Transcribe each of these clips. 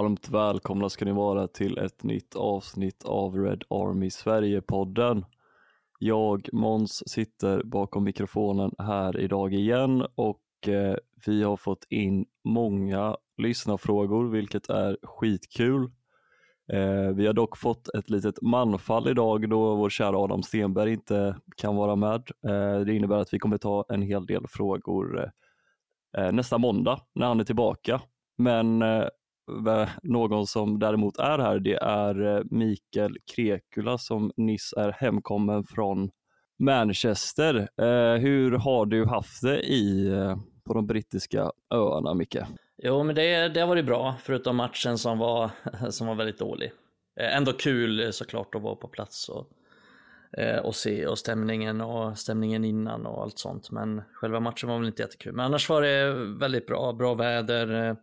Varmt välkomna ska ni vara till ett nytt avsnitt av Red Army Sverige-podden. Jag, Måns, sitter bakom mikrofonen här idag igen och eh, vi har fått in många lyssnarfrågor vilket är skitkul. Eh, vi har dock fått ett litet manfall idag då vår kära Adam Stenberg inte kan vara med. Eh, det innebär att vi kommer ta en hel del frågor eh, nästa måndag när han är tillbaka. Men eh, någon som däremot är här det är eh, Mikael Krekula som nyss är hemkommen från Manchester. Eh, hur har du haft det i, eh, på de brittiska öarna Micke? Jo, men det, det har varit bra, förutom matchen som var, som var väldigt dålig. Eh, ändå kul såklart att vara på plats och, och se och stämningen och stämningen innan och allt sånt. Men själva matchen var väl inte jättekul. Men annars var det väldigt bra, bra väder,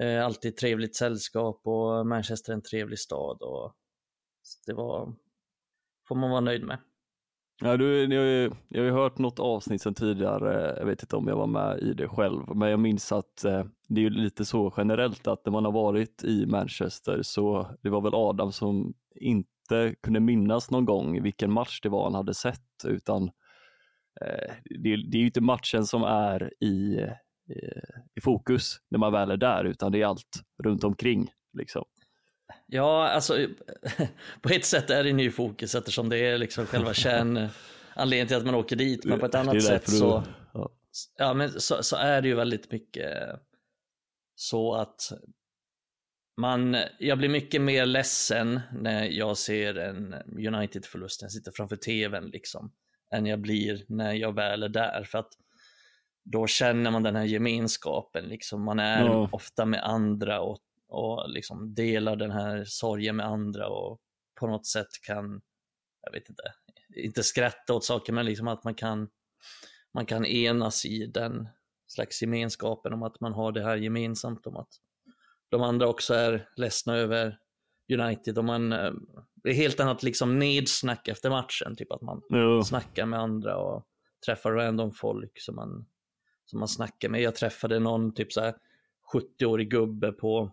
Eh, alltid trevligt sällskap och Manchester är en trevlig stad. Och det var, får man vara nöjd med. Ja, du, jag, har ju, jag har ju hört något avsnitt sedan tidigare, jag vet inte om jag var med i det själv, men jag minns att eh, det är ju lite så generellt att när man har varit i Manchester så det var väl Adam som inte kunde minnas någon gång vilken match det var han hade sett utan eh, det, det, är ju inte matchen som är i i fokus när man väl är där, utan det är allt runt omkring. Liksom. Ja, alltså på ett sätt är det ny fokus eftersom det är liksom själva kärn anledningen till att man åker dit, men på ett annat sätt så, ja. ja. men så, så, är det ju väldigt mycket så att man, jag blir mycket mer ledsen när jag ser en United-förlust, jag sitter framför tvn liksom, än jag blir när jag väl är där. För att då känner man den här gemenskapen. Liksom. Man är ja. ofta med andra och, och liksom delar den här sorgen med andra och på något sätt kan, jag vet inte, inte skratta åt saker, men liksom att man kan, man kan enas i den slags gemenskapen om att man har det här gemensamt, om att de andra också är ledsna över United och man, eh, det är helt annat liksom nedsnack efter matchen, typ att man ja. snackar med andra och träffar random folk som man som man snackar med. Jag träffade någon typ så här 70-årig gubbe på,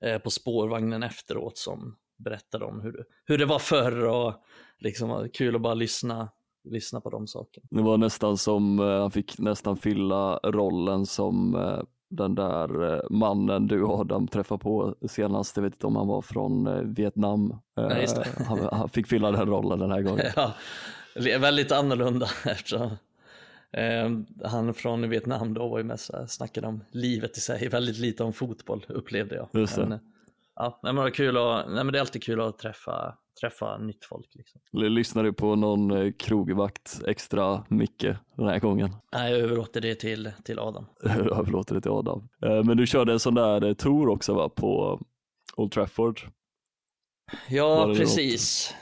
eh, på spårvagnen efteråt som berättade om hur, hur det var förr och liksom kul att bara lyssna, lyssna på de sakerna. Det var nästan som, eh, han fick nästan fylla rollen som eh, den där eh, mannen du Adam träffade på senast, jag vet inte om han var från Vietnam. Nej, han, han, fick fylla den rollen den här gången. ja, väldigt annorlunda eftersom han från Vietnam då var ju mest snackade om livet i sig, väldigt lite om fotboll upplevde jag. Just det. Men, ja, men det, var kul att, nej, men det är alltid kul att träffa, träffa nytt folk. Liksom. Lyssnar du på någon eh, krogvakt extra mycket den här gången? Nej, jag överlåter det till, till Adam. jag överlåter det till Adam. Eh, men du körde en sån där eh, tour också va, på Old Trafford? Ja, precis.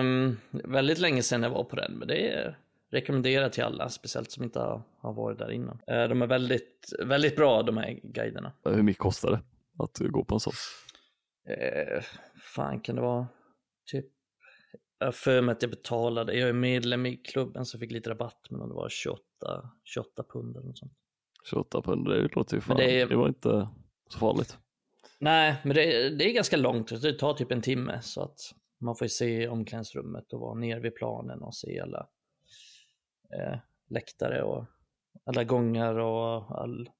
Um, väldigt länge sedan jag var på den, men det är rekommendera till alla, speciellt som inte har, varit där innan. Eh, de är väldigt, väldigt bra de här guiderna. Hur mycket kostar det att gå på en sån? Eh, fan kan det vara? Typ, jag för mig att jag betalade, jag är medlem i klubben så jag fick lite rabatt, men det var 28, 28 pund eller något sånt. 28 pund, det låter ju fan, det, är, det var inte så farligt. Nej, men det, det är ganska långt, det tar typ en timme så att man får se omklädningsrummet och vara nere vid planen och se alla eh, läktare och alla gångar och all,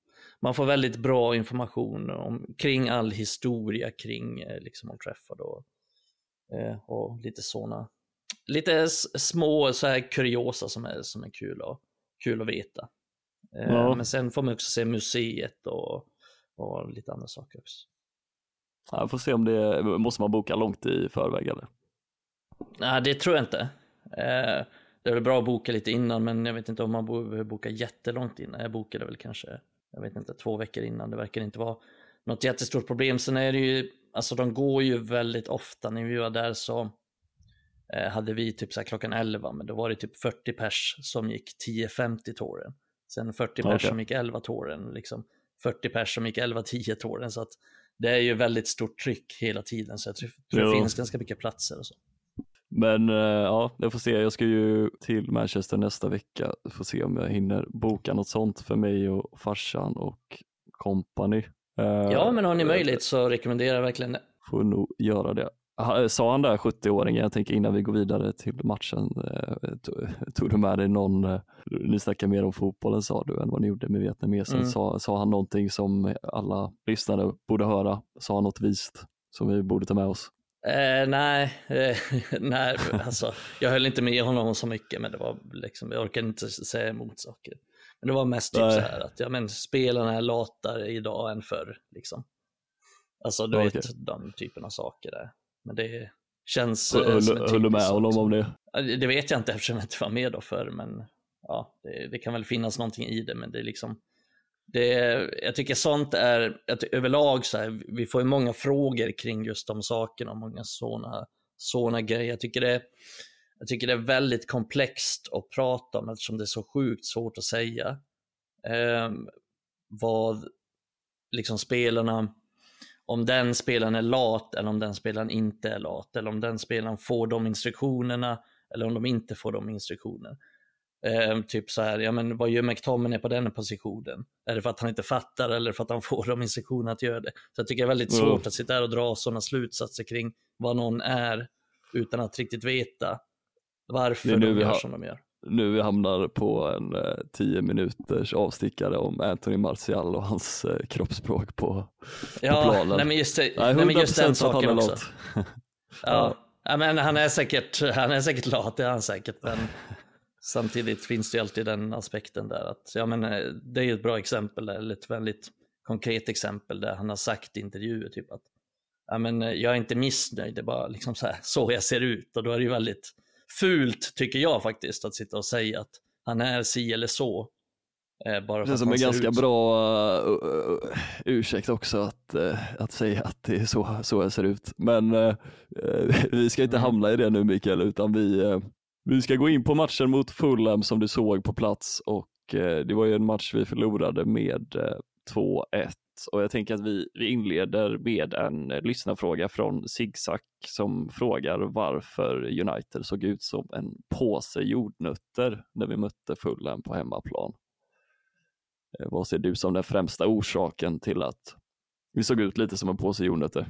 man får väldigt bra information om, kring all historia kring eh, liksom Old Trafford och, eh, och lite sådana, lite små så här kuriosa som är, som är kul, och, kul att veta. Eh, ja. Men sen får man också se museet och, och lite andra saker också. Jag får se om det, måste man boka långt i förväg eller? Nej, det tror jag inte. Det är väl bra att boka lite innan, men jag vet inte om man behöver boka jättelångt innan. Jag bokade väl kanske, jag vet inte, två veckor innan. Det verkar inte vara något jättestort problem. Sen är det ju, alltså de går ju väldigt ofta. När vi var där så eh, hade vi typ så klockan 11, men då var det typ 40 pers som gick 10.50 tåren. Sen 40 pers okay. som gick 11 tåren, liksom 40 pers som gick 11.10 tåren. Så att det är ju väldigt stort tryck hela tiden, så jag tror, tror det finns ganska mycket platser och så. Men uh, ja, jag får se. Jag ska ju till Manchester nästa vecka. Får se om jag hinner boka något sånt för mig och farsan och company. Ja, men har ni möjlighet så rekommenderar jag verkligen det. Får nog göra det. Sa han där 70-åringen, jag tänker innan vi går vidare till matchen, tog du med dig någon, ni snackar mer om fotbollen sa du än vad ni gjorde med vietnamesen, mm. sa, sa han någonting som alla lyssnare borde höra? Sa han något vist som vi borde ta med oss? Eh, nej, eh, nej alltså, jag höll inte med honom så mycket, men det var liksom, jag orkade inte säga emot saker. Men det var mest typ nej. så här att ja, men spelarna är latare idag än förr. Liksom. Alltså du okay. vet de typen av saker där. Men det känns Höll, eh, höll du med honom om det? Det vet jag inte eftersom jag inte var med då förr, men ja, det, det, kan väl finnas någonting i det, men det är liksom det, jag tycker sånt är, att överlag så här, vi får ju många frågor kring just de sakerna och många sådana såna grejer. Jag tycker, det, jag tycker det är väldigt komplext att prata om eftersom det är så sjukt svårt att säga eh, vad liksom spelarna, om den spelaren är lat eller om den spelaren inte är lat eller om den spelaren får de instruktionerna eller om de inte får de instruktionerna. Eh, typ så här, ja men vad gör McTominay på den positionen? Är det för att han inte fattar eller för att han får de instruktioner att göra det? Så jag tycker det är väldigt svårt mm. att sitta här och dra sådana slutsatser kring vad någon är utan att riktigt veta varför de gör som de gör. Nu vi hamnar på en eh, tio minuters avstickare om Anthony Martial och hans eh, kroppsspråk på, ja, på planen. Nej men just, det, nej, nej, men just den saken också. ja. Ja, men han är säkert, han är säkert lat, det är han säkert. Men Samtidigt finns det ju alltid den aspekten där att, ja men eh, det är ju ett bra exempel, eller ett väldigt konkret exempel där han har sagt i intervjuer typ att, ja men eh, jag är inte missnöjd, det är bara liksom så, här, så jag ser ut och då är det ju väldigt fult tycker jag faktiskt att sitta och säga att han är si eller så. Eh, bara det är som en ganska ut. bra uh, ursäkt också att, uh, att säga att det är så, så jag ser ut. Men uh, vi ska inte mm. hamna i det nu Mikael, utan vi, vi ska gå in på matchen mot Fulham som du såg på plats och eh, det var ju en match vi förlorade med eh, 2-1 och jag tänker att vi, vi inleder med en eh, lyssnarfråga från Zigzag som frågar varför United såg ut som en påse jordnötter när vi mötte Fulham på hemmaplan. Eh, vad ser du som den främsta orsaken till att vi såg ut lite som en påse jordnötter?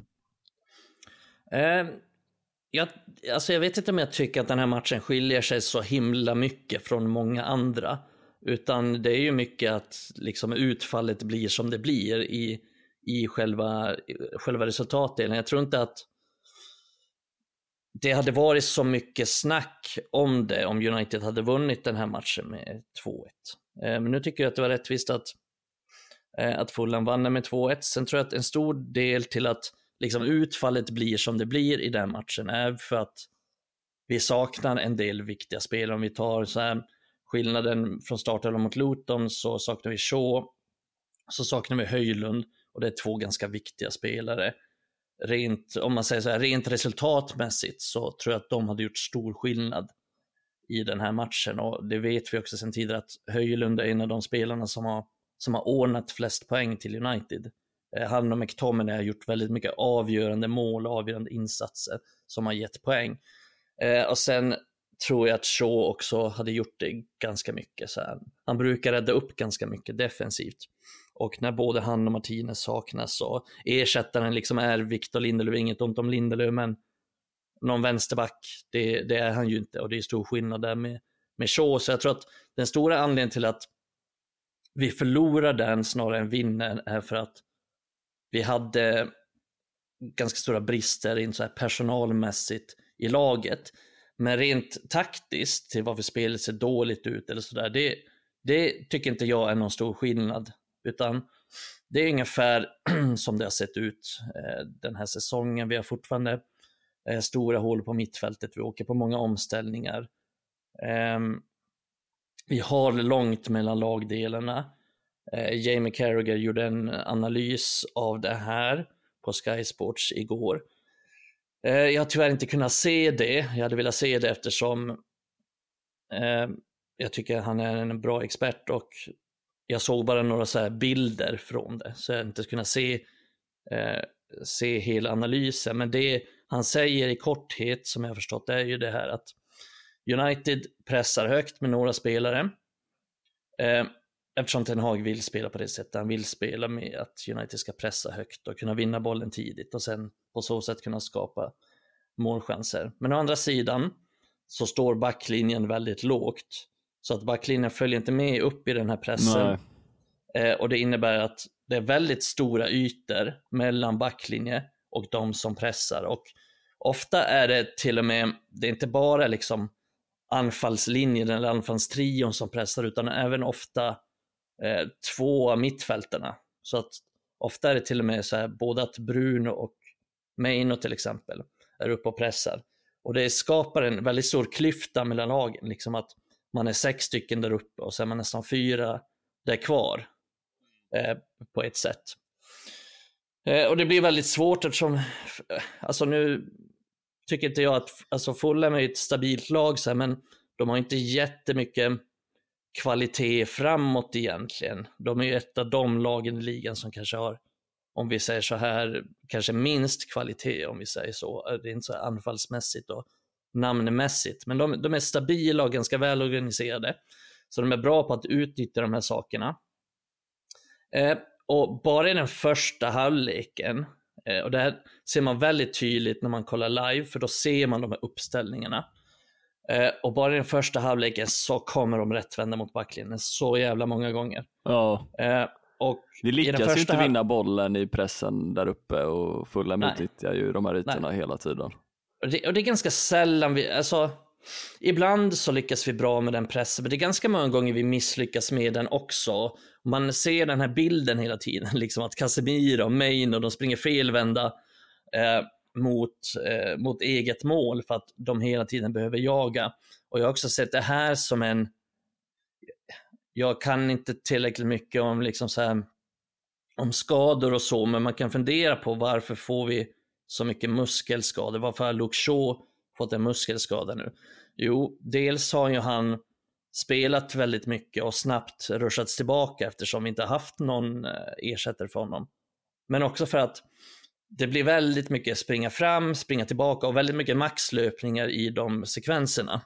Jag, alltså jag vet inte om jag tycker att den här matchen skiljer sig så himla mycket från många andra. Utan det är ju mycket att liksom utfallet blir som det blir i, i själva, själva resultatdelen. Jag tror inte att det hade varit så mycket snack om det om United hade vunnit den här matchen med 2-1. Eh, men nu tycker jag att det var rättvist att, eh, att Fulham vann med 2-1. Sen tror jag att en stor del till att liksom utfallet blir som det blir i den matchen är för att vi saknar en del viktiga spelare. Om vi tar så här, skillnaden från startelvan mot Luton så saknar vi Shaw, så saknar vi Höjlund och det är två ganska viktiga spelare. Rent, om man säger så här, rent resultatmässigt så tror jag att de hade gjort stor skillnad i den här matchen och det vet vi också sedan tidigare att Höjlund är en av de spelarna som har, som har ordnat flest poäng till United. Eh, han och McTominay har gjort väldigt mycket avgörande mål och avgörande insatser som har gett poäng. Eh, och sen tror jag att Shaw också hade gjort det ganska mycket. Så här. Han brukar rädda upp ganska mycket defensivt. Och när både han och Martinez saknas så ersättaren liksom är Victor Lindelöf, inget ont om Lindelöf, men någon vänsterback, det, det, är han ju inte och det är stor skillnad där med, med Shaw. Så jag tror att den stora anledningen till att vi förlorar den snarare än vinner är för att vi hade ganska stora brister in så här personalmässigt i laget. Men rent taktiskt till varför spelet ser dåligt ut eller sådär, det, det tycker inte jag är någon stor skillnad. Utan det är ungefär som det har sett ut eh, den här säsongen. Vi har fortfarande eh, stora hål på mittfältet, vi åker på många omställningar. Ehm, vi har långt mellan lagdelarna. Eh, Jamie Carragher gjorde en analys av det här på Sky Sports igår. Eh, jag har tyvärr inte kunnat se det. Jag hade velat se det eftersom eh, jag tycker han är en bra expert och jag såg bara några så bilder från det så jag har inte kunnat se, eh, se hela analysen. Men det han säger i korthet som jag har förstått är ju det här att United pressar högt med några spelare eh, eftersom Ten Hag vill spela på det sättet, han vill spela med att United ska pressa högt och kunna vinna bollen tidigt och sen på så sätt kunna skapa målchanser. Men å andra sidan så står backlinjen väldigt lågt. Så att backlinjen följer inte med upp i den här pressen. Eh, och det innebär att det är väldigt stora ytor mellan backlinje och de som pressar. Och ofta är det till och med, det är inte bara liksom anfallslinjen eller anfallstrion som pressar utan även ofta eh, två av mittfältarna. Så att ofta är det till och med så här både att Bruno och Meino till exempel är uppe och pressar. Och det skapar en väldigt stor klyfta mellan lagen, liksom att man är sex stycken där uppe och så är man nästan fyra där kvar eh, på ett sätt. Eh, och det blir väldigt svårt eftersom, alltså nu tycker inte jag att, alltså Fulham är ett stabilt lag så här, men de har inte jättemycket kvalitet framåt egentligen. De är ju ett av de lagen i ligan som kanske har, om vi säger så här, kanske minst kvalitet om vi säger så. Eh, det är inte så anfallsmässigt och namnmässigt, men de, de är stabila och ganska välorganiserade. Så de är bra på att utnyttja de här sakerna. Eh, och bara i den första halvleken, eh, och det här ser man väldigt tydligt när man kollar live, för då ser man de här uppställningarna. Eh, och bara i den första halvleken så kommer de rättvända mot backlinjen så jävla många gånger. Ja. Eh, och Vi lyckas ju inte vinna bollen i pressen där uppe och Fulham utnyttjar ju de här ytorna Nej. hela tiden. Och det, och det, är ganska sällan vi, alltså Ibland så lyckas vi bra med den pressen, men det är ganska många gånger vi misslyckas med den också. Man ser den här bilden hela tiden, liksom att Casemiro och Main och de springer felvända eh, mot, eh, mot eget mål för att de hela tiden behöver jaga. Och jag har också sett det här som en, jag kan inte tillräckligt mycket om liksom så här, om skador och så, men man kan fundera på varför får vi så mycket muskelskador? Varför har Luke Shaw fått en muskelskada nu? Jo, dels har ju han spelat väldigt mycket och snabbt ruschats tillbaka eftersom vi inte haft någon eh, ersättare för honom. Men också för att det blir väldigt mycket springa fram, springa tillbaka och väldigt mycket maxlöpningar i de sekvenserna.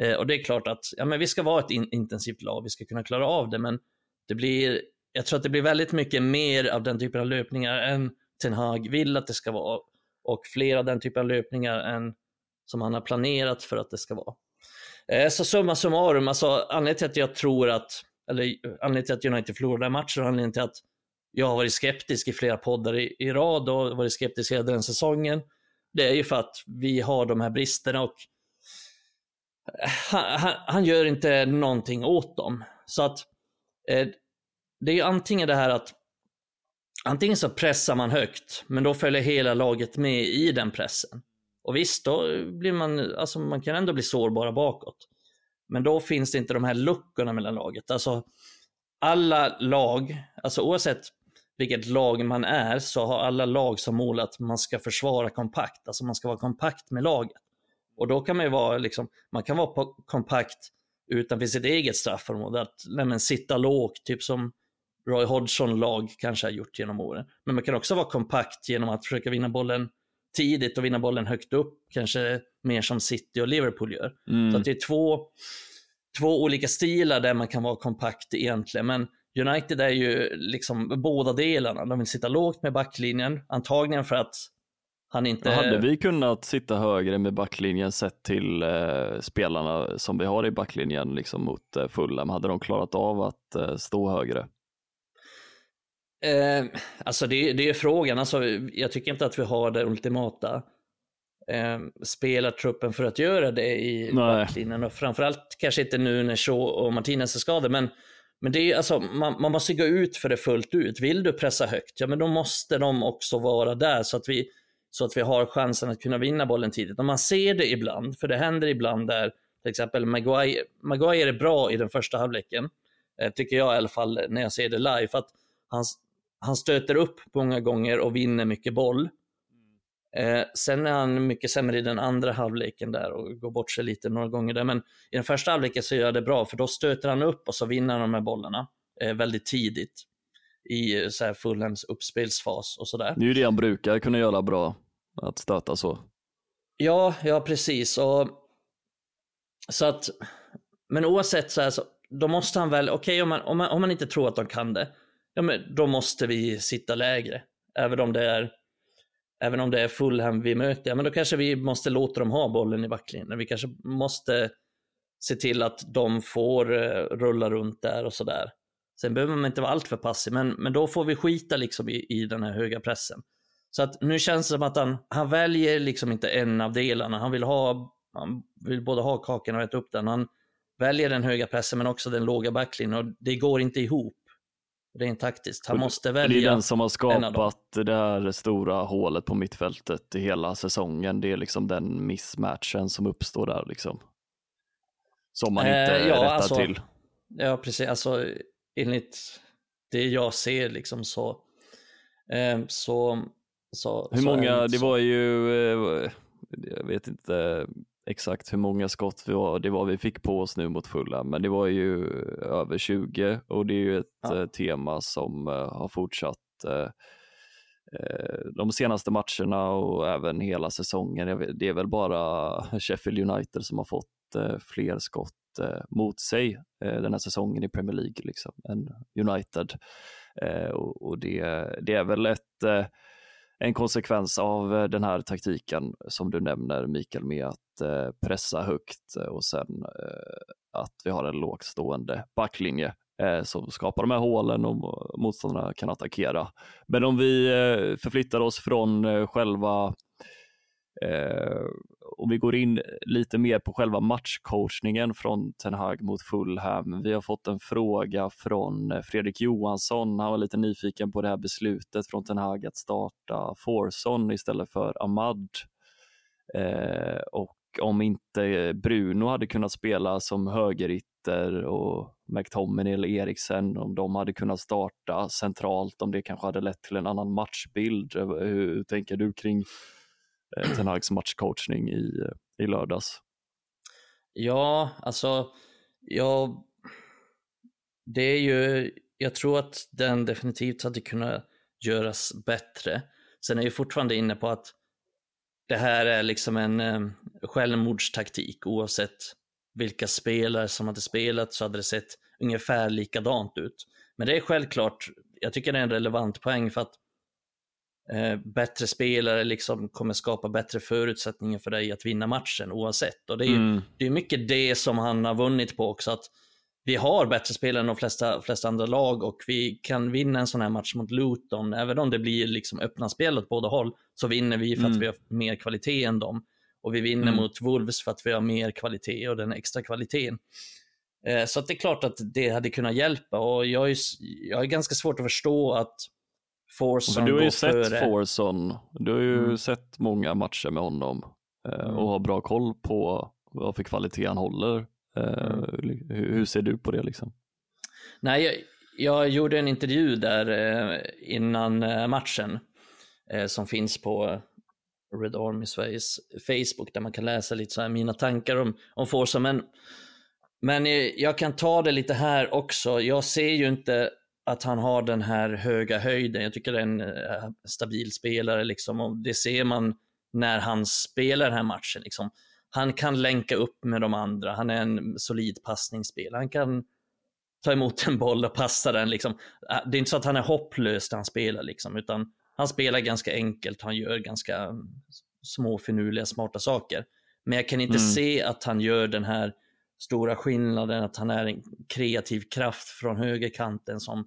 Eh, och det är klart att ja, men vi ska vara ett in intensivt lag, vi ska kunna klara av det, men det blir, jag tror att det blir väldigt mycket mer av den typen av löpningar än Ten Hag vill att det ska vara och fler av den typen av löpningar än som han har planerat för att det ska vara. Eh, så summa summarum, alltså anledningen till att jag tror att, eller anledningen till att United förlorade matchen och anledningen till att jag har varit skeptisk i flera poddar i, i rad och varit skeptisk hela den säsongen. Det är ju för att vi har de här bristerna och eh, han, han, han gör inte någonting åt dem. Så att eh, det är ju antingen det här att antingen så pressar man högt, men då följer hela laget med i den pressen. Och visst, då blir man, alltså man kan ändå bli sårbara bakåt. Men då finns det inte de här luckorna mellan laget. Alltså alla lag, alltså oavsett vilket lag man är, så har alla lag som mål att man ska försvara kompakt. Alltså man ska vara kompakt med laget. Och då kan man ju vara, liksom, man kan vara kompakt utanför sitt eget straffområde. Att nej, sitta lågt, typ som Roy Hodgson-lag kanske har gjort genom åren. Men man kan också vara kompakt genom att försöka vinna bollen tidigt och vinna bollen högt upp, kanske mer som City och Liverpool gör. Mm. Så det är två, två olika stilar där man kan vara kompakt egentligen. Men United är ju liksom båda delarna. De vill sitta lågt med backlinjen, antagligen för att han inte... Hade vi kunnat sitta högre med backlinjen sett till eh, spelarna som vi har i backlinjen liksom mot eh, Fulham? Hade de klarat av att eh, stå högre? Eh, alltså det, det är frågan. Alltså, jag tycker inte att vi har det ultimata eh, spelartruppen för att göra det i backlinjen. Och framförallt kanske inte nu när Shaw och Martinez är skadade. Men, men det är, alltså, man, man måste gå ut för det fullt ut. Vill du pressa högt, ja men då måste de också vara där så att vi, så att vi har chansen att kunna vinna bollen tidigt. Och man ser det ibland, för det händer ibland där till exempel Maguire, Maguire är bra i den första halvleken, eh, tycker jag i alla fall när jag ser det live. För att han, han stöter upp många gånger och vinner mycket boll. Eh, sen är han mycket sämre i den andra halvleken där och går bort sig lite några gånger där. Men i den första halvleken så gör det bra för då stöter han upp och så vinner han de här bollarna eh, väldigt tidigt i eh, så här Fulhams uppspelsfas och sådär. Det är ju det han brukar kunna göra bra, att stöta så. Ja, ja precis. Och, så att, men oavsett så, här, så då måste han väl, okej okay, om, man, om, man, om man inte tror att de kan det, ja, men då måste vi sitta lägre. Även om det är även om det är Fulham vi möter, ja, men då kanske vi måste låta dem ha bollen i backlinjen. Vi kanske måste se till att de får eh, rulla runt där och sådär. Sen behöver man inte vara alltför passiv, men, men då får vi skita liksom i, i den här höga pressen. Så att nu känns det som att han, han väljer liksom inte en av delarna. Han vill, ha, han vill både ha kakan och äta upp den. Han väljer den höga pressen men också den låga backlinjen och det går inte ihop rent taktiskt. Han måste välja. Det är den som har skapat det här stora hålet på mittfältet i hela säsongen. Det är liksom den missmatchen som uppstår där liksom. Som man inte eh, ja, rättar alltså, till. Ja, precis. Alltså enligt det jag ser liksom så, eh, så, så Hur så många, det var ju, eh, jag vet inte exakt hur många skott vi var, det var vi fick på oss nu mot fulla, men det var ju över 20 och det är ju ett ja. Eh, tema som uh, har fortsatt de senaste matcherna och även hela säsongen. Det är väl bara Sheffield United som har fått fler skott mot sig den här säsongen i Premier League liksom, än United. Och det, det är väl ett en konsekvens av eh, den här taktiken som du nämner Mikael med att eh, pressa högt eh, och sen att vi har en lågt stående backlinje som skapar de här hålen och motståndarna kan attackera. Men om vi förflyttar oss från själva om vi går in lite mer på själva matchcoachningen från Ten Hag mot Fulham. Vi har fått en fråga från eh, Fredrik Johansson. Han var lite nyfiken på det här beslutet från Ten Hag att starta Forson istället för Ahmad. Eh, och om inte Bruno hade kunnat spela som högerytter och McTominay eller Eriksen, om de hade kunnat starta centralt, om det kanske hade lett till en annan matchbild. Eh, hur, hur tänker du kring Eh, Ten Hags matchcoachning i, eh, i lördags? Ja, alltså, jag, det är ju, jag tror att den definitivt hade kunnat göras bättre. Sen är jag fortfarande inne på att det här är liksom en eh, självmordstaktik oavsett vilka spelare som hade spelat så hade det sett ungefär likadant ut. Men det är självklart, jag tycker det är en relevant poäng för att eh, bättre spelare liksom kommer skapa bättre förutsättningar för dig att vinna matchen oavsett. Och det är ju mm. det är mycket det som han har vunnit på också. att vi har bättre spelare än de flesta, flesta andra lag och vi kan vinna en sån här match mot Luton. Även om det blir liksom öppna spel åt båda håll så vinner vi för mm. att vi har mer kvalitet än dem. Och vi vinner mm. mot Wolves för att vi har mer kvalitet och den extra kvaliteten. Eh, så det är klart att det hade kunnat hjälpa och jag är, jag är ganska svårt att förstå att Forson Du har ju sett före. Forson, du har ju mm. sett många matcher med honom eh, mm. och har bra koll på vad för kvalitet han håller. Eh, mm. hur, hur, ser du på det liksom? Nej, jag, jag gjorde en intervju där eh, innan eh, matchen eh, som finns på Red Army Sveriges Facebook där man kan läsa lite så här mina tankar om, om Forza. Men, men jag kan ta det lite här också. Jag ser ju inte att han har den här höga höjden. Jag tycker det är en uh, stabil spelare liksom och det ser man när han spelar den här matchen. Liksom. Han kan länka upp med de andra. Han är en solid passningsspelare. Han kan ta emot en boll och passa den. Liksom. Äh, det är inte så att han är hopplös när han spelar, liksom, utan han spelar ganska enkelt. Han gör ganska mm, små, finurliga, smarta saker. Men jag kan inte mm. se att han gör den här stora skillnaden att han är en kreativ kraft från högerkanten som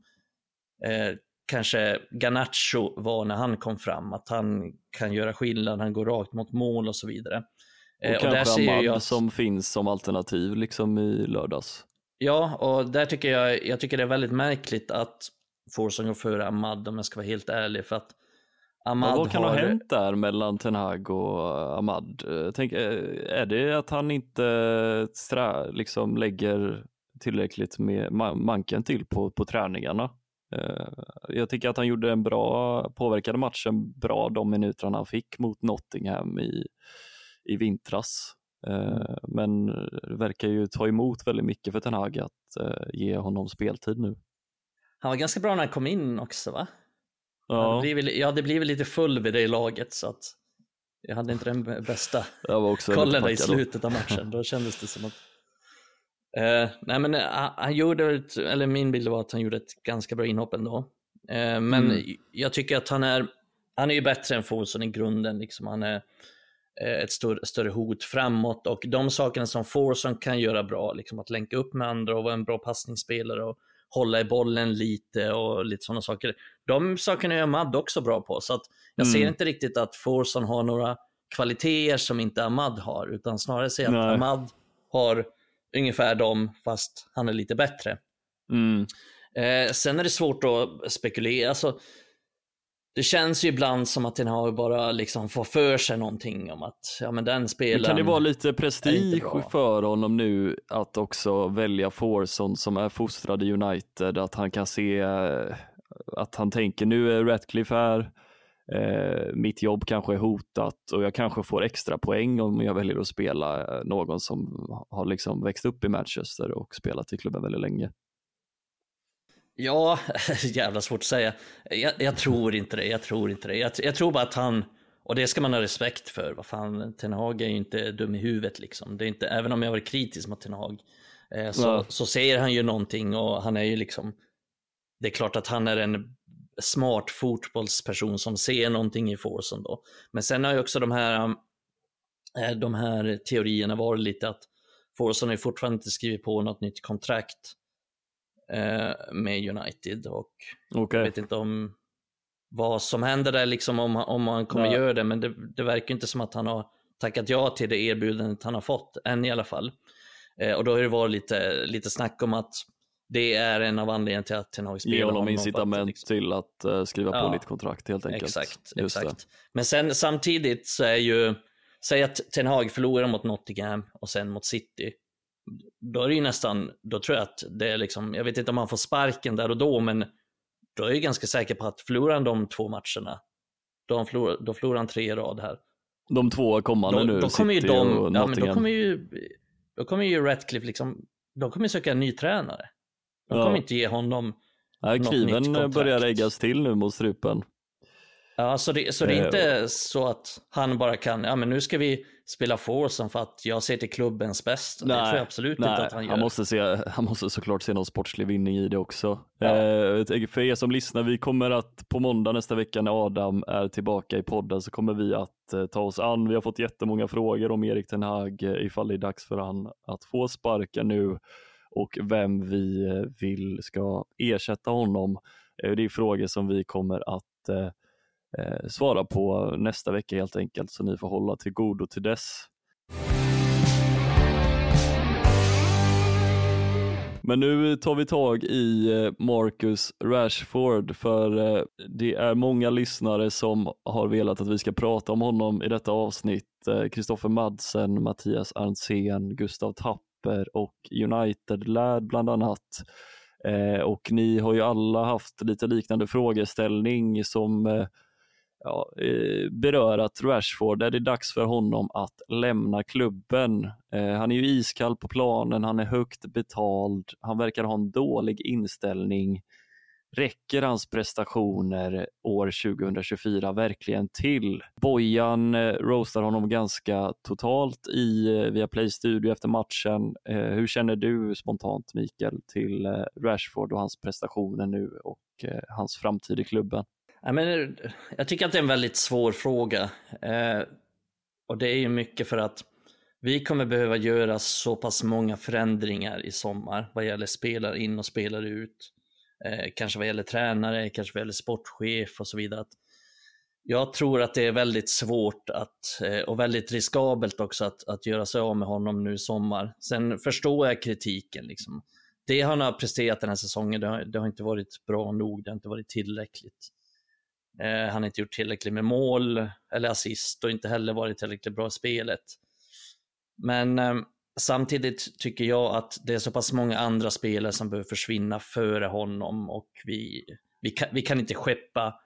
eh, kanske Ganacho var när han kom fram, att han kan göra skillnad, han går rakt mot mål och så vidare. Eh, och, och kanske Ahmad jag... som finns som alternativ liksom i lördags. Ja, och där tycker jag, jag tycker det är väldigt märkligt att Forsson går före Ahmad om jag ska vara helt ärlig, för att Ahmad vad kan har... ha hänt där mellan Ten Hag och Ahmad? Tänk, är det att han inte strä, liksom lägger tillräckligt med manken till på, på träningarna? Eh, jag tycker att han gjorde en bra, påverkade matchen bra de minuterna han fick mot Nottingham i, i vintras. Eh, men det verkar ju ta emot väldigt mycket för Ten Hag att eh, ge honom speltid nu. Han var ganska bra när han kom in också va? Ja. Det blir, ja, det blir väl lite full vid det laget så att jag hade inte den bästa kollen i slutet av matchen. Då kändes det som att Uh, nej men uh, han gjorde, ett, eller min bild var att han gjorde ett ganska bra inhopp ändå. Uh, men mm. jag tycker att han är, han är ju bättre än Folson i grunden. Liksom. Han är ett större, större hot framåt och de sakerna som Forson kan göra bra, liksom att länka upp med andra och vara en bra passningsspelare och hålla i bollen lite och lite sådana saker. De sakerna är Ahmad också bra på, så att jag mm. ser inte riktigt att Forson har några kvaliteter som inte Ahmad har, utan snarare ser jag att Ahmad har ungefär dem, fast han är lite bättre. Mm. Eh, sen är det svårt att spekulera. Alltså, det känns ju ibland som att den har bara liksom får för sig någonting om att ja, men den spelaren Kan det vara lite prestige för honom nu att också välja Forson som är fostrad i United, att han kan se eh, att han tänker nu är Ratcliffe här, eh, mitt jobb kanske är hotat och jag kanske får extra poäng om jag väljer att spela eh, någon som har liksom växt upp i Manchester och spelat i klubben väldigt länge. Ja, jävla svårt att säga. Jag, jag, tror inte det. Jag tror inte det. Jag, jag, tror bara att han, och det ska man ha respekt för. Vad fan, Ten Hag är ju inte dum i huvudet liksom. Det är inte, även om jag varit kritisk mot Ten Hag, eh, så, ja. så säger han ju någonting och han är ju liksom, det är klart att han är en smart fotbollsperson som ser någonting i Forsen då. Men sen har ju också de här, eh, de här teorierna varit lite att Forsen har ju fortfarande inte skrivit på något nytt kontrakt med United och okay. jag vet inte om vad som händer där, liksom om, om han kommer ja. göra det, men det, det verkar inte som att han har tackat ja till det erbjudandet han har fått, än i alla fall. Eh, och då har det varit lite, lite snack om att det är en av anledningarna till att Ten Hag spelar Ge honom incitament liksom. till att uh, skriva ja, på nytt kontrakt helt enkelt. Exakt, exakt. Men sen samtidigt så är ju, säg att Ten Hag förlorar mot Nottingham och sen mot City då är det ju nästan, då tror jag att det är liksom, jag vet inte om han får sparken där och då, men då är jag ganska säker på att förlorar han de två matcherna, då, förlorar, då förlorar han tre i rad här. De två kommande då, nu, då kommer ju de, och ja, men då kommer ju, då kommer ju Ratcliffe liksom, de kommer söka en ny tränare. De kommer inte ge honom ja, något nytt kontrakt. börjar läggas till nu mot strupen. Ja, så det, så det är inte så att han bara kan, ja men nu ska vi spela Forsen för att jag ser till klubbens bästa. Nej, det tror jag absolut nej, inte att han gör. Han måste, se, han måste såklart se någon sportslig vinning i det också. Ja. Eh, för er som lyssnar, vi kommer att på måndag nästa vecka när Adam är tillbaka i podden så kommer vi att eh, ta oss an. Vi har fått jättemånga frågor om Erik Ten Hag eh, ifall det är dags för han att få sparken nu och vem vi eh, vill ska ersätta honom. Eh, det är frågor som vi kommer att eh, svara på nästa vecka helt enkelt, så ni får hålla till godo till dess. Men nu tar vi tag i eh, Marcus Rashford för eh, det är många lyssnare som har velat att vi ska prata om honom i detta avsnitt. Eh, Kristoffer Madsen, Mattias Arntzen, Gustav Tapper och United Lad bland annat. Och ni har ju alla haft lite liknande frågeställning som ja, eh, berörat Rashford. Är det dags för honom att lämna klubben? Eh, han är ju iskall på planen, han är högt betald, han verkar ha en dålig inställning. Räcker hans prestationer år 2024 verkligen till? Bojan eh, roastar honom ganska totalt i eh, Viaplay Studio efter matchen. Eh, hur känner du spontant Mikael till eh, Rashford och hans prestationer nu och hans framtid i klubben? Ja, men, eh, jag tycker att det är en väldigt svår fråga. Eh, och det är ju mycket för att vi kommer behöva göra så pass många förändringar i sommar vad gäller spelare in och spelare ut. Eh, kanske vad gäller tränare, kanske vad gäller sportchef och så vidare. Att jag tror att det är väldigt svårt att, eh, och väldigt riskabelt också att, att göra sig av med honom nu i sommar. Sen förstår jag kritiken. Liksom. Det han har presterat den här säsongen, det har, det har inte varit bra nog, det har inte varit tillräckligt. Eh, han har inte gjort tillräckligt med mål eller assist och inte heller varit tillräckligt bra i spelet. Men eh, samtidigt tycker jag att det är så pass många andra spelare som behöver försvinna före honom och vi, vi, kan, vi kan inte skeppa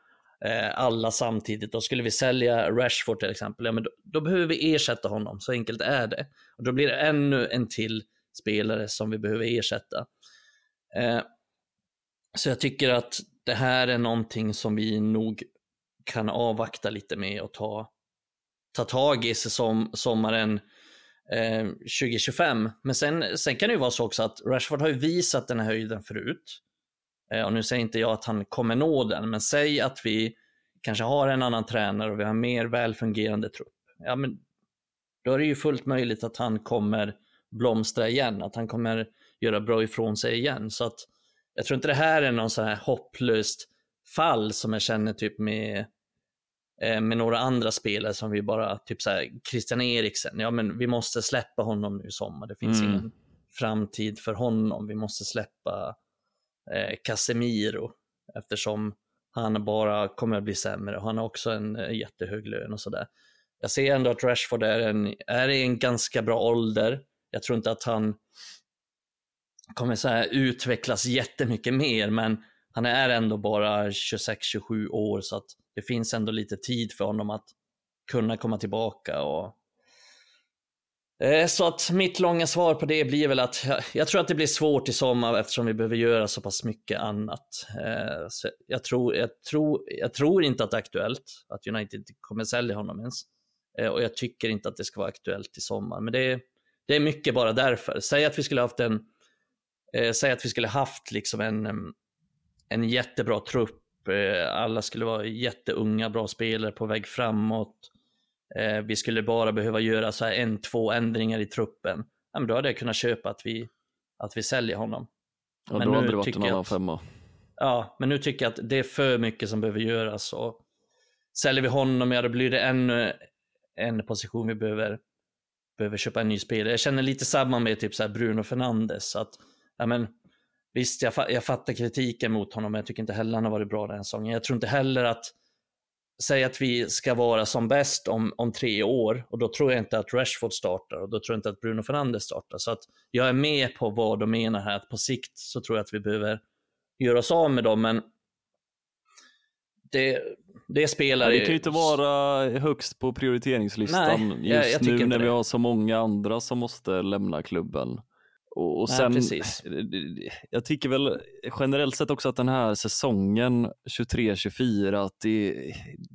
eh, alla samtidigt. Då skulle vi sälja Rashford till exempel, ja, men då, då, behöver vi ersätta honom, så enkelt är det. Och då blir det ännu en till spelare som vi behöver ersätta. Eh, så jag tycker att det här är någonting som vi nog kan avvakta lite med och ta, ta tag i som, sommaren eh, 2025. Men sen, sen kan det ju vara så också att Rashford har ju visat den här höjden förut. Eh, och nu säger inte jag att han kommer nå den, men säg att vi kanske har en annan tränare och vi har mer välfungerande trupp. Ja, men då är det ju fullt möjligt att han kommer blomstra igen, att han kommer göra bra ifrån sig igen. Så att jag tror inte det här är någon så här hopplöst fall som jag känner typ med, eh, med några andra spelare som vi bara, typ så här, Christian Eriksen, ja men vi måste släppa honom nu i sommar, det finns mm. ingen framtid för honom, vi måste släppa eh, Casemiro eftersom han bara kommer att bli sämre och han har också en eh, jättehög lön och sådär. Jag ser ändå att Rashford är, en, är i en ganska bra ålder. Jag tror inte att han kommer så här utvecklas jättemycket mer, men han är ändå bara 26-27 år så att det finns ändå lite tid för honom att kunna komma tillbaka. Och... Eh, så att mitt långa svar på det blir väl att jag, jag, tror att det blir svårt i sommar eftersom vi behöver göra så pass mycket annat. Eh, så jag, tror, jag, tror, jag tror inte att det är aktuellt att United kommer sälja honom ens. Eh, och jag tycker inte att det ska vara aktuellt i sommar. Men det, det är mycket bara därför. Säg att vi skulle haft en Eh, säg att vi skulle haft liksom en, en jättebra trupp. Eh, alla skulle vara jätteunga, bra spelare på väg framåt. Eh, vi skulle bara behöva göra så här en, två ändringar i truppen. Ja, men då hade jag kunnat köpa att vi, att vi säljer honom. Ja, men då hade det varit en annan femma. Ja, men nu tycker jag att det är för mycket som behöver göras. Och säljer vi honom, ja då blir det ännu en position vi behöver, behöver köpa en ny spelare. Jag känner lite samma med typ så Bruno Fernandes. Att ja, men, visst, jag, jag fattar kritiken mot honom, men jag tycker inte heller han har varit bra den här säsongen. Jag tror inte heller att, säg att vi ska vara som bäst om, om tre år och då tror jag inte att Rashford startar och då tror jag inte att Bruno Fernandes startar. Så att jag är med på vad de menar här, att på sikt så tror jag att vi behöver göra oss av med dem, men det, det spelar Det kan ju inte vara högst på prioriteringslistan Nej, just jag, jag nu när vi har så många andra som måste lämna klubben. Och, och sen, Nej, jag tycker väl generellt sett också att den här säsongen 23-24, att det,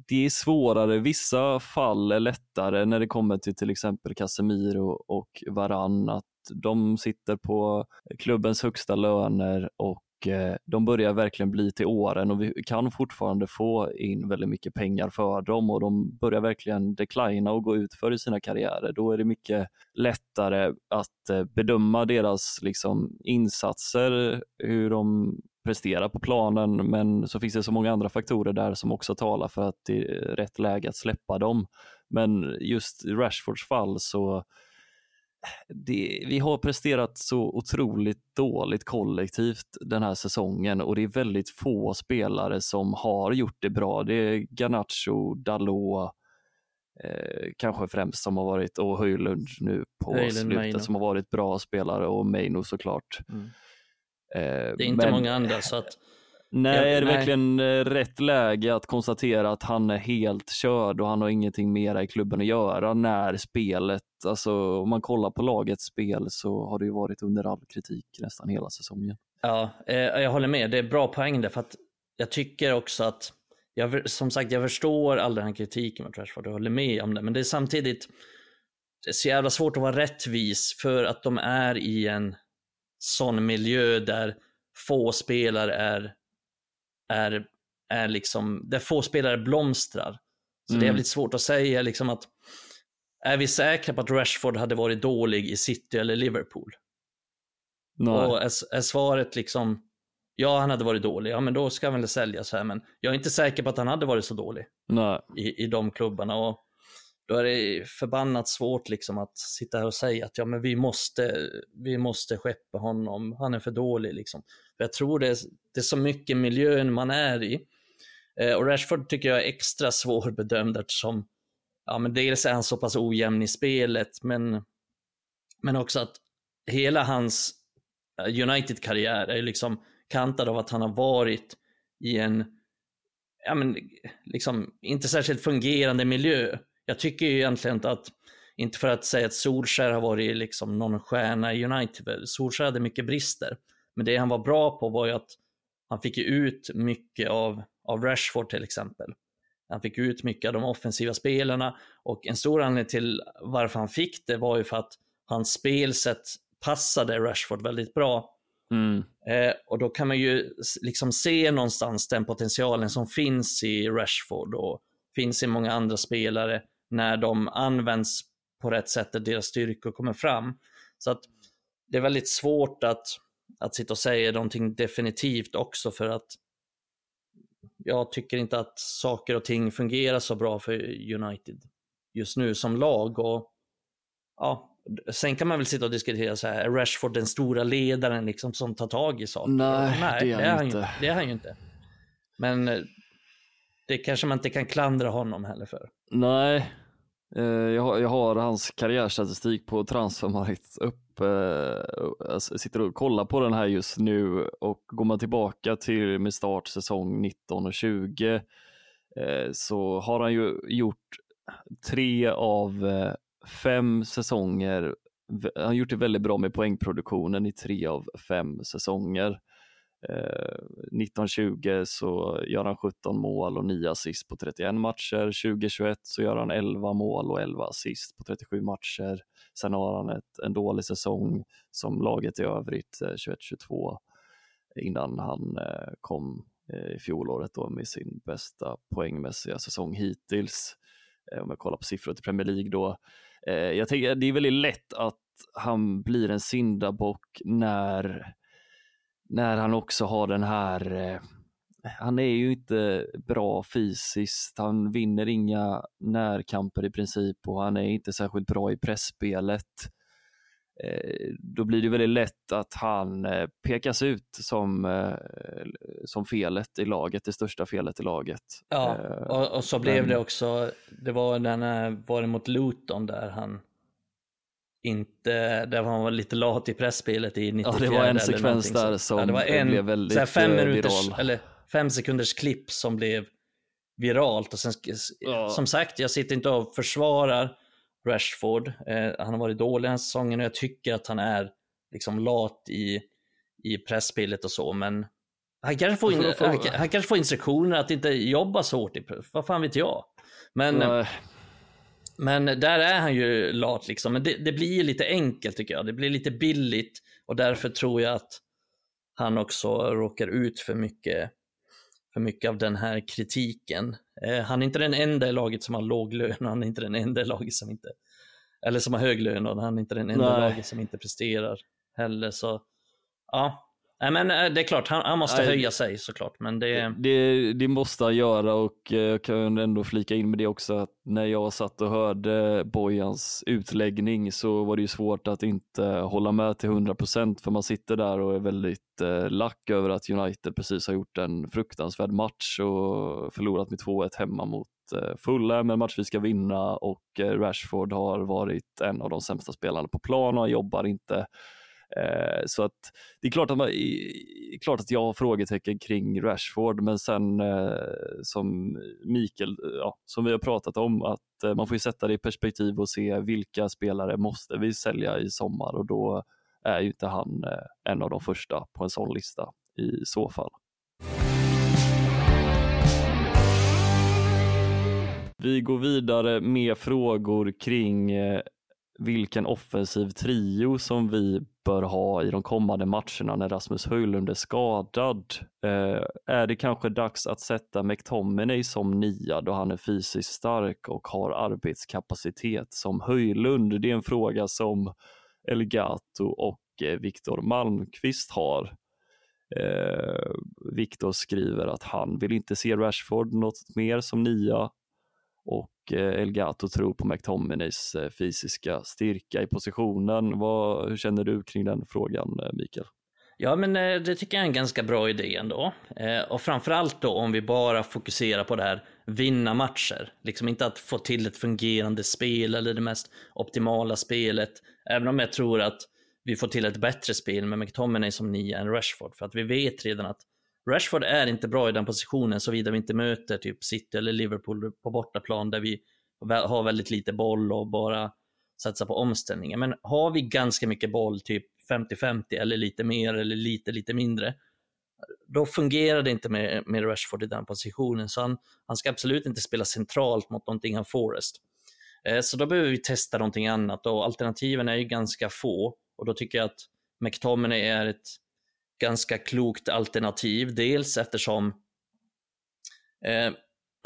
det är svårare. Vissa fall är lättare när det kommer till till exempel Casemiro och Varann, att de sitter på klubbens högsta löner och Eh, Eh, de börjar verkligen bli till åren och vi kan fortfarande få in väldigt mycket pengar för dem och de börjar verkligen declina och gå utför i sina karriärer. Då är det mycket lättare att eh, bedöma deras liksom, insatser, hur de presterar på planen, men så finns det så många andra faktorer där som också talar för att det är rätt läge att släppa dem. Men just i Rashfords fall så det, vi har presterat så otroligt dåligt kollektivt den här säsongen och det är väldigt få spelare som har gjort det bra. Det är Garnacho, Dalot, eh, kanske främst som har varit, och Höjlund nu på Höjlund, slutet Maino. som har varit bra spelare och Meino såklart. Mm. Eh, det är inte men, många andra så att Nej, är det nej. verkligen eh, rätt läge att konstatera att han är helt körd och han har ingenting mera i klubben att göra när spelet, alltså om man kollar på lagets spel så har det ju varit under all kritik nästan hela säsongen. Ja, eh, jag håller med. Det är bra poäng där för att jag tycker också att, jag, som sagt, jag förstår all den här kritiken mot Rashford och håller med om det, men det är samtidigt det är så jävla svårt att vara rättvis för att de är i en sån miljö där få spelare är är, är liksom, där få spelare blomstrar. Så mm. det är mm. lite svårt att säga liksom att, är vi säkra på att Rashford hade varit dålig i City eller Liverpool? Nej. Och är, är svaret liksom, ja han hade varit dålig, ja men då ska han väl säljas här, men jag är inte säker på att han hade varit så dålig Nej. I, i de klubbarna. Och då är det förbannat svårt liksom att sitta här och säga att ja, men vi, måste, vi måste skeppa honom, han är för dålig. Liksom. För jag tror det är, det är så mycket miljön man är i. Eh, och Rashford tycker jag är extra svårbedömd eftersom ja, men dels är han så pass ojämn i spelet, men, men också att hela hans eh, United-karriär är liksom kantad av att han har varit i en ja, men, liksom, inte särskilt fungerande miljö. Jag tycker ju egentligen att, inte för att säga att Solskär har varit liksom någon stjärna i United, Solskär hade mycket brister, men det han var bra på var ju att han fick ut mycket av, av Rashford till exempel. Han fick ut mycket av de offensiva spelarna och en stor anledning till varför han fick det var ju för att hans spelsätt passade Rashford väldigt bra. Mm. Eh, och då kan man ju liksom se någonstans den potentialen som finns i Rashford och finns i många andra spelare när de används på rätt sätt, där deras styrkor kommer fram. Så att det är väldigt svårt att, att sitta och säga någonting definitivt också för att jag tycker inte att saker och ting fungerar så bra för United just nu som lag. Och ja, Sen kan man väl sitta och diskutera så här, är Rashford den stora ledaren liksom som tar tag i saker? Nej, Nej det, är det, är han inte. Ju, det är han ju inte. Men eh, det kanske man inte kan klandra honom heller för. Nej, Eh, jag har, jag har hans karriärstatistik på Transfermarkt upp. Eh, alltså, jag sitter och kollar på den här just nu och går man tillbaka till med start säsong 19 och 20 eh, så har han ju gjort tre av fem säsonger. Han har gjort det väldigt bra med poängproduktionen i tre av fem säsonger. Eh, 1920 så gör han 17 mål och 9 assist på 31 matcher. 2021 så gör han 11 mål och 11 assist på 37 matcher. Sen har han ett, en dålig säsong som laget i övrigt, eh, 21-22, innan han eh, kom eh, i fjolåret då med sin bästa poängmässiga säsong hittills. Eh, om jag kollar på siffror till Premier League då. Eh, jag tänker det är väldigt lätt att han blir en syndabock när, när han också har den här eh, han är ju inte bra fysiskt, han vinner inga närkamper i princip och han är inte särskilt bra i pressspelet. Eh, då blir det väldigt lätt att han pekas ut som, som felet i laget, det största felet i laget. Ja, och, och så blev Men... det också. Det var den var det mot Luton där han inte, där han var lite lat i pressspelet i 94 Ja, det var en sekvens där som ja, det var en, blev väldigt fem eh, minuters, viral. Eller fem sekunders klipp som blev viralt. Och sen, ja. Som sagt, jag sitter inte och försvarar Rashford. Eh, han har varit dålig den här säsongen och jag tycker att han är liksom lat i, i pressspelet och så, men han kanske, får in, han, han, kanske får instruktioner att inte jobba så hårt i vad fan vet jag. Men, Nej. Men där är han ju lat liksom. Men det, det blir lite enkelt tycker jag. Det blir lite billigt och därför tror jag att han också råkar ut för mycket, för mycket av den här kritiken. Eh, han är inte den enda i laget som har låg lön och han är inte den enda i laget som inte, eller som har hög lön och han är inte den enda i laget som inte presterar heller. Så ja, Nej, men eh, det är klart, han, han måste Nej, höja sig såklart. Men det... Det, det måste han göra och eh, jag kan ändå flika in med det också att när jag satt och hörde Bojans utläggning så var det ju svårt att inte hålla med till 100% för man sitter där och är väldigt eh, lack över att United precis har gjort en fruktansvärd match och förlorat med 2-1 hemma mot eh, Fulham, en match vi ska vinna och Rashford har varit en av de sämsta spelarna på plan och han jobbar inte Eh, Eh, så att det är klart att, man, klart att jag har frågetecken kring Rashford, men sen eh, som Mikael, eh, ja, som vi har pratat om, att eh, man får ju sätta det i perspektiv och se vilka spelare måste vi sälja i sommar och då är ju inte han eh, en av de första på en sån lista i så fall. Vi går vidare med frågor kring vilken offensiv trio som vi bör ha i de kommande matcherna när Rasmus Höjlund är skadad. Eh, är det kanske dags att sätta McTominay som nia då han är fysiskt stark och har arbetskapacitet som Höjlund? Det är en fråga som Elgato och eh, Viktor Malmqvist har. Eh, Viktor skriver att han vill inte se Rashford något mer som nia och eh, Elgato tror på McTominays eh, fysiska styrka i positionen. Vad, hur känner du kring den frågan, eh, Mikael? Ja, men det tycker jag är en ganska bra idé ändå. Och framförallt då om vi bara fokuserar på det här vinna matcher. Liksom inte att få till ett fungerande spel eller det mest optimala spelet. Även om jag tror att vi får till ett bättre spel med McTominay som nia än Rashford. För att vi vet redan att Rashford är inte bra i den positionen såvida vi inte möter typ City eller Liverpool på bortaplan där vi har väldigt lite boll och bara satsar på omställningar. Men har vi ganska mycket boll, typ 50-50 eller lite mer eller lite, lite mindre, då fungerar det inte med, med Rashford i den positionen, så han, han ska absolut inte spela centralt mot någonting av Forest. Eh, så då behöver vi testa någonting annat och alternativen är ju ganska få och då tycker jag att McTominay är ett ganska klokt alternativ. Dels eftersom eh,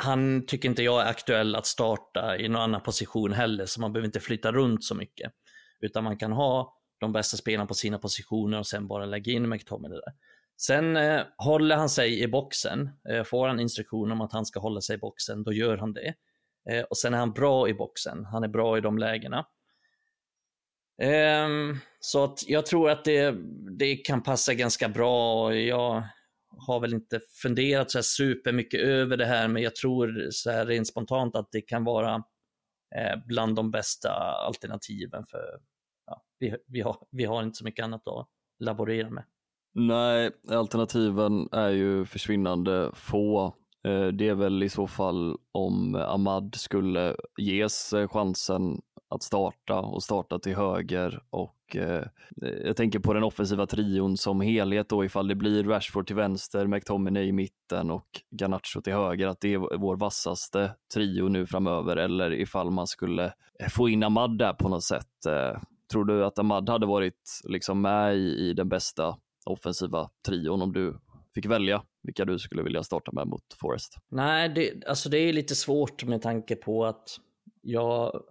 han tycker inte jag är aktuell att starta i någon annan position heller, så man behöver inte flytta runt så mycket. Utan man kan ha de bästa spelarna på sina positioner och sen bara lägga in McTominay där. Sen eh, håller han sig i boxen. Eh, får han instruktion om att han ska hålla sig i boxen, då gör han det. Eh, och sen är han bra i boxen. Han är bra i de lägena. Ehm, så att jag tror att det, det kan passa ganska bra och jag har väl inte funderat så här supermycket över det här, men jag tror så här rent spontant att det kan vara eh, bland de bästa alternativen för ja, vi, vi, har, vi har inte så mycket annat att laborera med. Nej, alternativen är ju försvinnande få. Eh, det är väl i så fall om Ahmad skulle ges eh, chansen att starta och starta till höger och eh, jag tänker på den offensiva trion som helhet då ifall det blir Rashford till vänster, McTominay i mitten och Garnacho till höger, att det är vår vassaste trio nu framöver eller ifall man skulle eh, få in Ahmad där på något sätt. Eh, tror du att Ahmad hade varit liksom med i, i den bästa offensiva trion om du fick välja vilka du skulle vilja starta med mot Forest? Nej, det, alltså det är lite svårt med tanke på att jag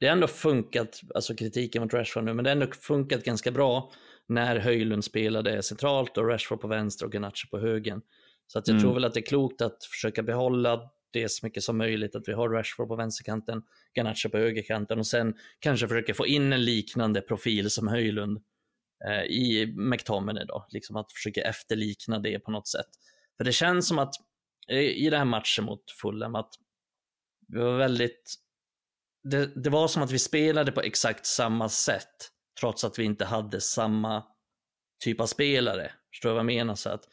det har ändå funkat, alltså kritiken mot Rashford nu, men det har ändå funkat ganska bra när Höjlund spelade centralt och Rashford på vänster och Garnacho på högen. Så att jag mm. tror väl att det är klokt att försöka behålla det så mycket som möjligt, att vi har Rashford på vänsterkanten, Garnacho på högerkanten och sen kanske försöka få in en liknande profil som Höjlund eh, i McTominay då, liksom att försöka efterlikna det på något sätt. För det känns som att eh, i den här matchen mot Fulham att vi var väldigt det, det var som att vi spelade på exakt samma sätt, trots att vi inte hade samma typ av spelare. Förstår du vad jag menar? Så att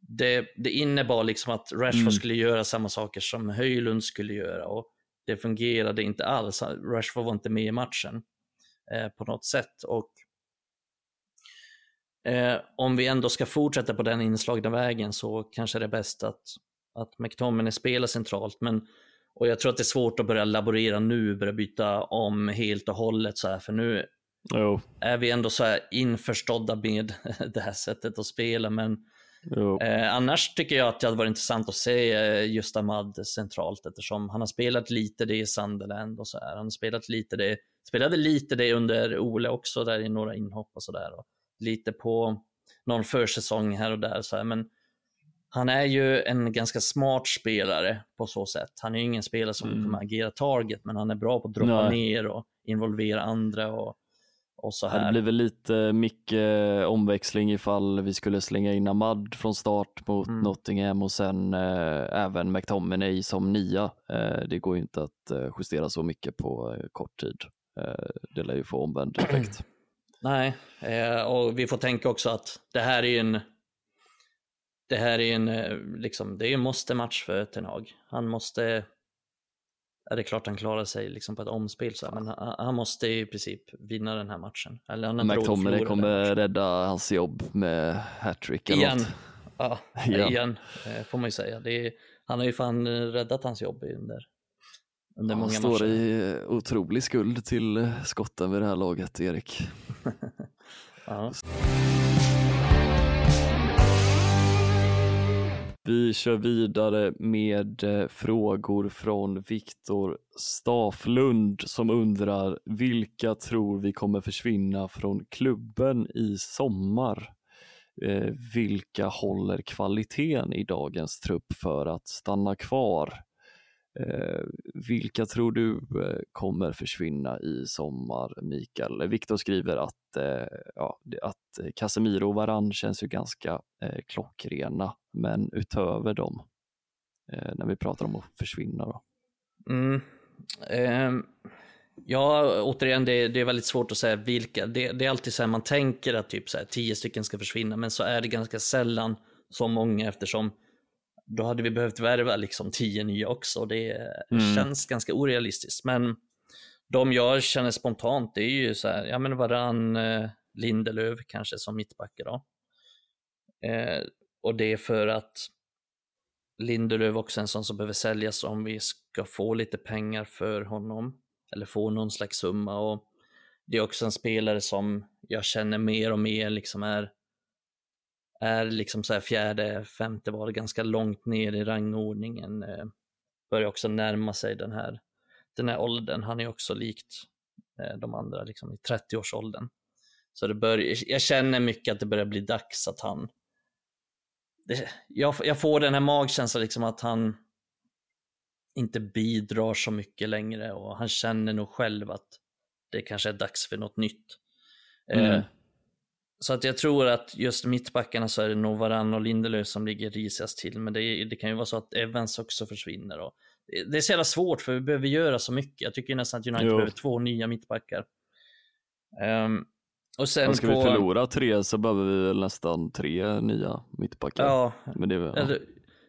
det, det innebar liksom att Rashford mm. skulle göra samma saker som Höjlund skulle göra och det fungerade inte alls. Rashford var inte med i matchen eh, på något sätt. Och eh, Om vi ändå ska fortsätta på den inslagna vägen så kanske det är bäst att, att McTominay spelar centralt. Men och jag tror att det är svårt att börja laborera nu, börja byta om helt och hållet så här, för nu jo. är vi ändå så här införstådda med det här sättet att spela. Men eh, annars tycker jag att det hade varit intressant att se eh, just Ahmad centralt eftersom han har spelat lite det i Sunderland och så här. Han har spelat lite det, spelade lite det under Ole också där i några inhopp och så där. Lite på någon försäsong här och där så här. Men han är ju en ganska smart spelare på så sätt. Han är ju ingen spelare som mm. kommer agera target, men han är bra på att droppa Nej. ner och involvera andra och, och så här. Det blir väl lite mycket omväxling ifall vi skulle slänga in Ahmad från start mot mm. Nottingham och sen eh, även McTominay som nia. Eh, det går ju inte att eh, justera så mycket på eh, kort tid. Eh, det lär ju få omvänd effekt. Nej, eh, och vi får tänka också att det här är ju en det här är en, eh, liksom, det är en måste-match för Ten Hag. Han måste, ja, det är klart han klarar sig liksom på ett omspel, så, men han, han, måste i princip vinna den här matchen. Eller han McTominay kommer rädda hans jobb med hattrick Igen. Ja, igen, igen eh, får man ju säga. Är, han har ju fan eh, räddat hans jobb under, under många matcher. Han står i otrolig skuld till skotten vid det här laget, Erik. ja. Vi kör vidare med eh, frågor från Viktor Staflund som undrar vilka tror vi kommer försvinna från klubben i sommar? Eh, vilka håller kvaliteten i dagens trupp för att stanna kvar? Eh, vilka tror du eh, kommer försvinna i sommar, Mikael? Viktor skriver att, eh, ja, att Casemiro och Varann känns ju ganska eh, klockrena, men utöver dem, eh, när vi pratar om att försvinna då? Mm. Eh, ja, återigen, det, det, är väldigt svårt att säga vilka. Det, det är alltid så här, man tänker att typ så här, tio stycken ska försvinna, men så är det ganska sällan så många eftersom då hade vi behövt värva liksom tio nya också. Det mm. känns ganska orealistiskt. Men de jag känner spontant, det är ju så här, ja men varann eh, Lindelöf kanske som mittbackar då. Eh, och det är för att Lindelöf också är en sån som behöver säljas om vi ska få lite pengar för honom. Eller få någon slags summa. Och det är också en spelare som jag känner mer och mer liksom är, är liksom så här fjärde, femte var ganska långt ner i rangordningen. Eh, börjar också närma sig den här, den här åldern. Han är också likt eh, de andra liksom i 30-årsåldern. Så det bör, jag känner mycket att det börjar bli dags att han det, jag, jag, får den här magkänslan liksom att han inte bidrar så mycket längre och han känner nog själv att det kanske är dags för något nytt. Eh, mm. Eh, så att jag tror att just mittbackarna så är det nog Varann och Lindelöf som ligger risigast till, men det, det, kan ju vara så att Evans också försvinner. Och det är så jävla svårt för vi behöver göra så mycket. Jag tycker nästan att United jo. behöver två nya mittbackar. Um, och sen ska på... vi förlora tre så behöver vi väl nästan tre nya mittbackar. Ja, Men det, ja.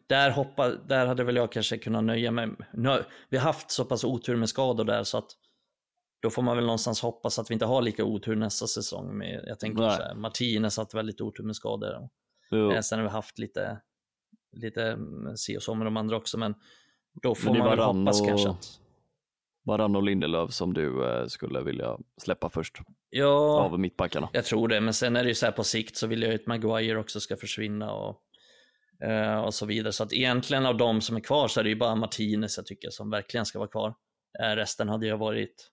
Där, hoppa, där hade väl jag kanske kunnat nöja mig. Nu, vi har haft så pass otur med skador där så att då får man väl någonstans hoppas att vi inte har lika otur nästa säsong. Med, jag tänker Nej. så här, Martinez har haft väldigt otur med skador. Jo. Sen har vi haft lite, lite mm, si och så med de andra också, men då får men man väl hoppas och... kanske att Varann och Lindelöf som du eh, skulle vilja släppa först? Ja, av mittbackarna. jag tror det. Men sen är det ju så här på sikt så vill jag att Maguire också ska försvinna och, eh, och så vidare. Så att egentligen av de som är kvar så är det ju bara Martinez jag tycker som verkligen ska vara kvar. Eh, resten hade jag varit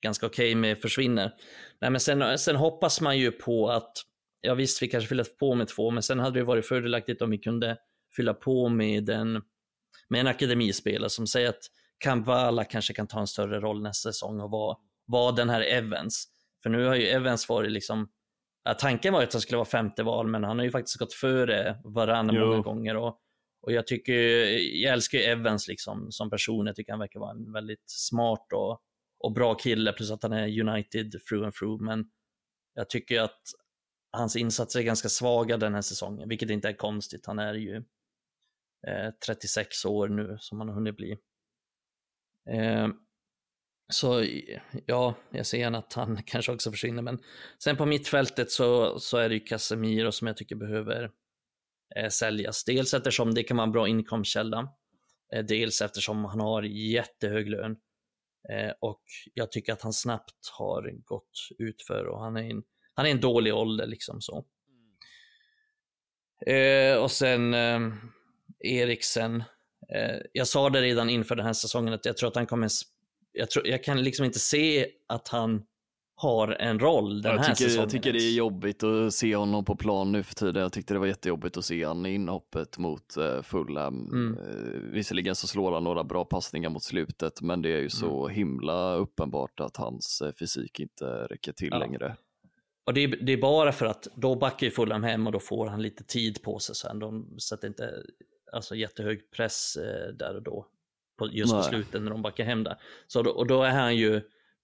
ganska okej okay med försvinner. Nej, men sen, sen hoppas man ju på att, ja visst vi kanske fyller på med två, men sen hade det varit fördelaktigt om vi kunde fylla på med en, med en akademispelare som säger att Kampala kanske kan ta en större roll nästa säsong och vara, vara den här Evans. För nu har ju Evans varit liksom, ja, tanken var att han skulle vara femte val, men han har ju faktiskt gått före varann många gånger. Och, och jag tycker, jag älskar ju Evans liksom som person. Jag tycker han verkar vara en väldigt smart och, och bra kille, plus att han är United through and through. Men jag tycker att hans insatser är ganska svaga den här säsongen, vilket inte är konstigt. Han är ju eh, 36 år nu som han har hunnit bli. Eh, så ja, jag ser gärna att han kanske också försvinner. Men sen på mittfältet så, så är det ju Casemiro som jag tycker behöver eh, säljas. Dels eftersom det kan vara en bra inkomstkälla. Eh, dels eftersom han har jättehög lön. Eh, och jag tycker att han snabbt har gått ut för och han är en, han är en dålig ålder liksom så. Eh, och sen eh, Eriksen Eh, jag sa det redan inför den här säsongen att jag tror att han kommer, jag, tror, jag kan liksom inte se att han har en roll den jag här tycker, säsongen. Jag tycker det är jobbigt att se honom på plan nu för tiden. Jag tyckte det var jättejobbigt att se honom i inhoppet mot uh, Fulham. Mm. Uh, visserligen så slår han några bra passningar mot slutet, men det är ju så mm. himla uppenbart att hans uh, fysik inte räcker till ja. längre. Och det är, det är, bara för att då backar ju Fulham hem och då får han lite tid på sig sen. De sätter inte alltså jättehög press där och då. På, just Nej. på slutet när de backar hem där. Så och då är han ju,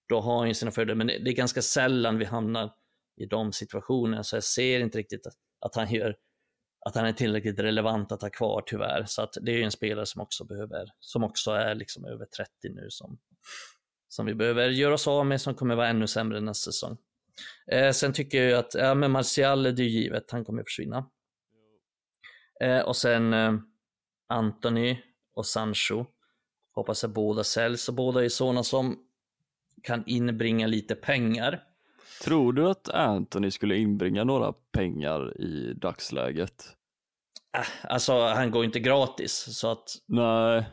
då har han ju sina fördelar, men det, är ganska sällan vi hamnar i de situationerna, så jag ser inte riktigt att, att han gör att han är tillräckligt relevant att ha kvar tyvärr. Så att det är ju en spelare som också behöver, som också är liksom över 30 nu som, som vi behöver göra oss av med, som kommer vara ännu sämre nästa säsong. Eh, sen tycker jag att, ja men Martial är det ju givet, han kommer försvinna. Eh, och sen eh, Anthony och Sancho. Hoppas att båda säljs och båda är sådana som kan inbringa lite pengar. Tror du att Anthony skulle inbringa några pengar i dagsläget? Äh, alltså han går inte gratis så att Nej.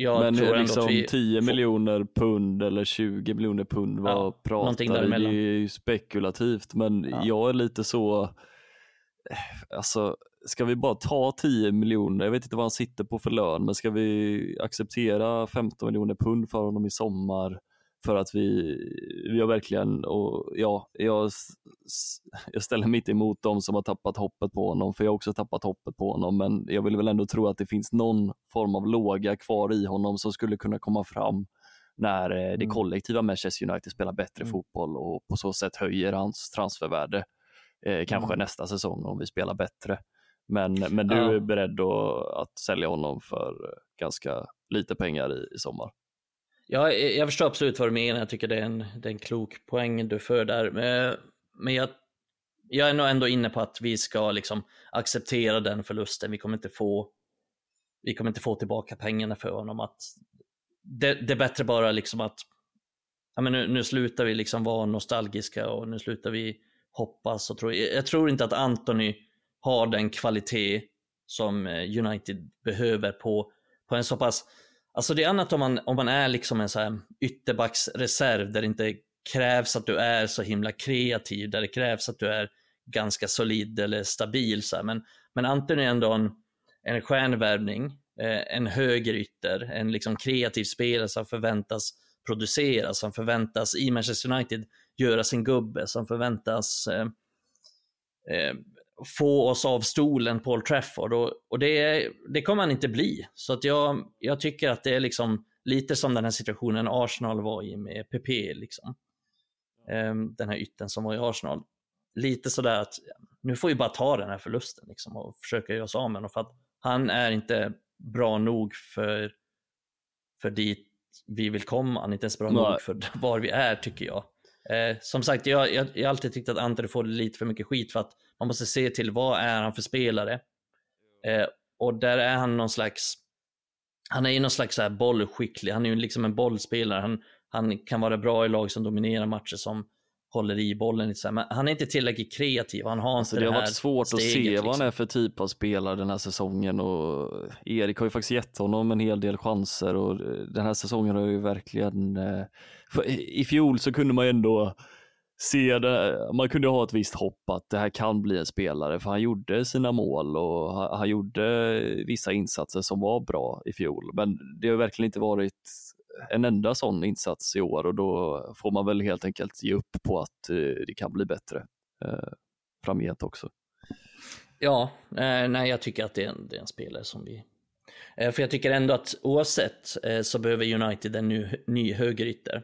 Jag men tror liksom vi 10 får... miljoner pund eller 20 miljoner pund vad ja, pratar Det är ju spekulativt men ja. jag är lite så, eh, alltså ska vi bara ta 10 miljoner, jag vet inte vad han sitter på för lön, men ska vi acceptera 15 miljoner pund för honom i sommar för att vi, vi har verkligen, och ja, jag, jag ställer mig inte emot dem som har tappat hoppet på honom, för jag har också tappat hoppet på honom, men jag vill väl ändå tro att det finns någon form av låga kvar i honom som skulle kunna komma fram när eh, det mm. kollektiva Manchester United spelar bättre mm. fotboll och på så sätt höjer hans transfervärde. Eh, kanske mm. nästa säsong om vi spelar bättre. Men, men du är beredd att sälja honom för ganska lite pengar i, i sommar? Ja, eh, jag förstår absolut vad du menar. Jag tycker det är en, det är en klok poäng du för där. Eh, men jag, jag är nog ändå inne på att vi ska liksom acceptera den förlusten. Vi kommer inte få, vi kommer inte få tillbaka pengarna för honom. Att det, det är bättre bara liksom att ja, men nu, nu slutar vi liksom vara nostalgiska och nu slutar vi hoppas och tro. Jag tror inte att Anthony har den kvalitet som eh, United behöver på, på en så pass Alltså det är annat om man, om man är liksom en så här ytterbacksreserv där det inte krävs att du är så himla kreativ, där det krävs att du är ganska solid eller stabil. Så här. Men, men Anton är ändå en, en stjärnvärvning, eh, en en högerytter, en liksom kreativ spelare som förväntas producera, som förväntas i Manchester United göra sin gubbe, som förväntas eh, eh, få oss av stolen Paul Trafford och, och det, det kommer han inte bli. Så att jag, jag tycker att det är liksom lite som den här situationen Arsenal var i med PP. Liksom. Um, den här ytten som var i Arsenal. Lite sådär att nu får vi bara ta den här förlusten liksom, och försöka göra oss av med honom för att han är inte bra nog för, för dit vi vill komma. Han är inte ens bra Nej. nog för var vi är tycker jag. Eh, som sagt, jag, jag, jag har alltid tyckt att Ante får lite för mycket skit för att man måste se till vad är han för spelare. Eh, och där är han någon slags, han är ju någon slags så här bollskicklig, han är ju liksom en bollspelare. Han, han kan vara bra i lag som dominerar matcher som håller i bollen. Här. Men han är inte tillräckligt kreativ. Han har alltså, inte det, det har varit svårt steget, att se liksom. vad han är för typ av spelare den här säsongen och Erik har ju faktiskt gett honom en hel del chanser och den här säsongen har ju verkligen, eh, i fjol så kunde man ju ändå se det, man kunde ha ett visst hopp att det här kan bli en spelare för han gjorde sina mål och han, han gjorde vissa insatser som var bra i fjol. Men det har verkligen inte varit en enda sån insats i år och då får man väl helt enkelt ge upp på att eh, det kan bli bättre eh, framgent också. Ja, eh, nej jag tycker att det är, en, det är en spelare som vi... Eh, för jag tycker ändå att oavsett eh, så behöver United en ny, ny högerytter.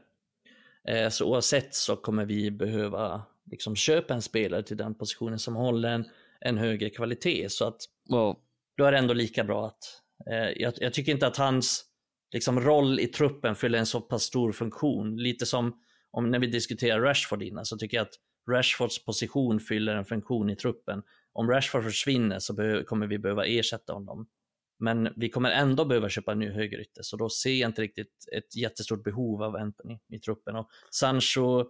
Eh, så oavsett så kommer vi behöva liksom köpa en spelare till den positionen som håller en, en högre kvalitet. Så att ja. då är det ändå lika bra att eh, jag, jag, tycker inte att hans liksom, roll i truppen fyller en så pass stor funktion. Lite som om när vi diskuterar Rashford innan så tycker jag att Rashfords position fyller en funktion i truppen. Om Rashford försvinner så kommer vi behöva ersätta honom. Men vi kommer ändå behöva köpa en ny högerytter, så då ser jag inte riktigt ett jättestort behov av Anthony i truppen. Och Sancho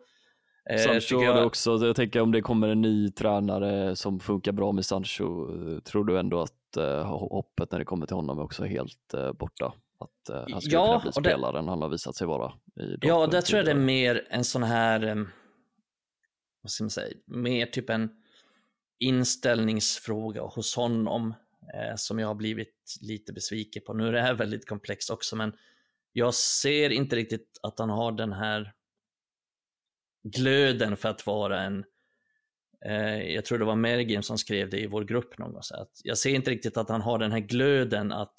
eh, Sancho jag... också, jag tänker om det kommer en ny tränare som funkar bra med Sancho, tror du ändå att eh, hoppet när det kommer till honom är också helt eh, borta? Att eh, han skulle ja, kunna bli spelaren det... han har visat sig vara i Ja, där tror jag det är mer en sån här, eh, vad ska man säga, mer typ en inställningsfråga hos honom eh, som jag har blivit lite besviken på. Nu är det här väldigt komplext också, men jag ser inte riktigt att han har den här glöden för att vara en eh, jag tror det var Mergim som skrev det i vår grupp någon gång. Så att jag ser inte riktigt att han har den här glöden att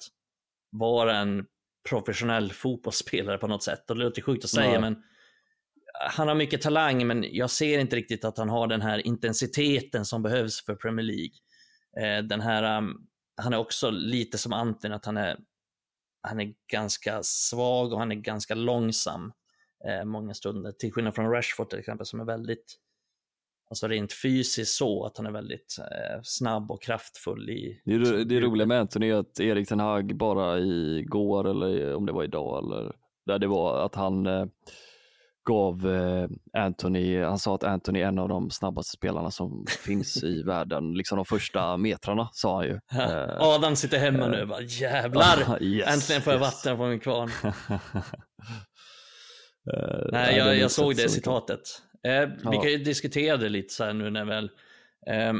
vara en professionell fotbollsspelare på något sätt. Och det låter sjukt att säga, ja. men han har mycket talang, men jag ser inte riktigt att han har den här intensiteten som behövs för Premier League. Eh, den här um, han är också lite som Anton, att han är, han är ganska svag och han är ganska långsam eh, många stunder. Till skillnad från Rashford till exempel som är väldigt, alltså rent fysiskt så, att han är väldigt eh, snabb och kraftfull i... Det, är, det roliga med Anthony är att Erik Ten Hag bara igår, eller om det var idag, eller där det var att han eh, gav eh, Anthony, han sa att Anthony är en av de snabbaste spelarna som finns i världen, liksom de första metrarna sa han ju. Eh, Adam sitter hemma nu och bara jävlar, yes, äntligen får jag yes. vatten på min kvarn. nej, jag, jag såg det citatet. Eh, vi kan ju diskutera det lite så här nu när väl eh,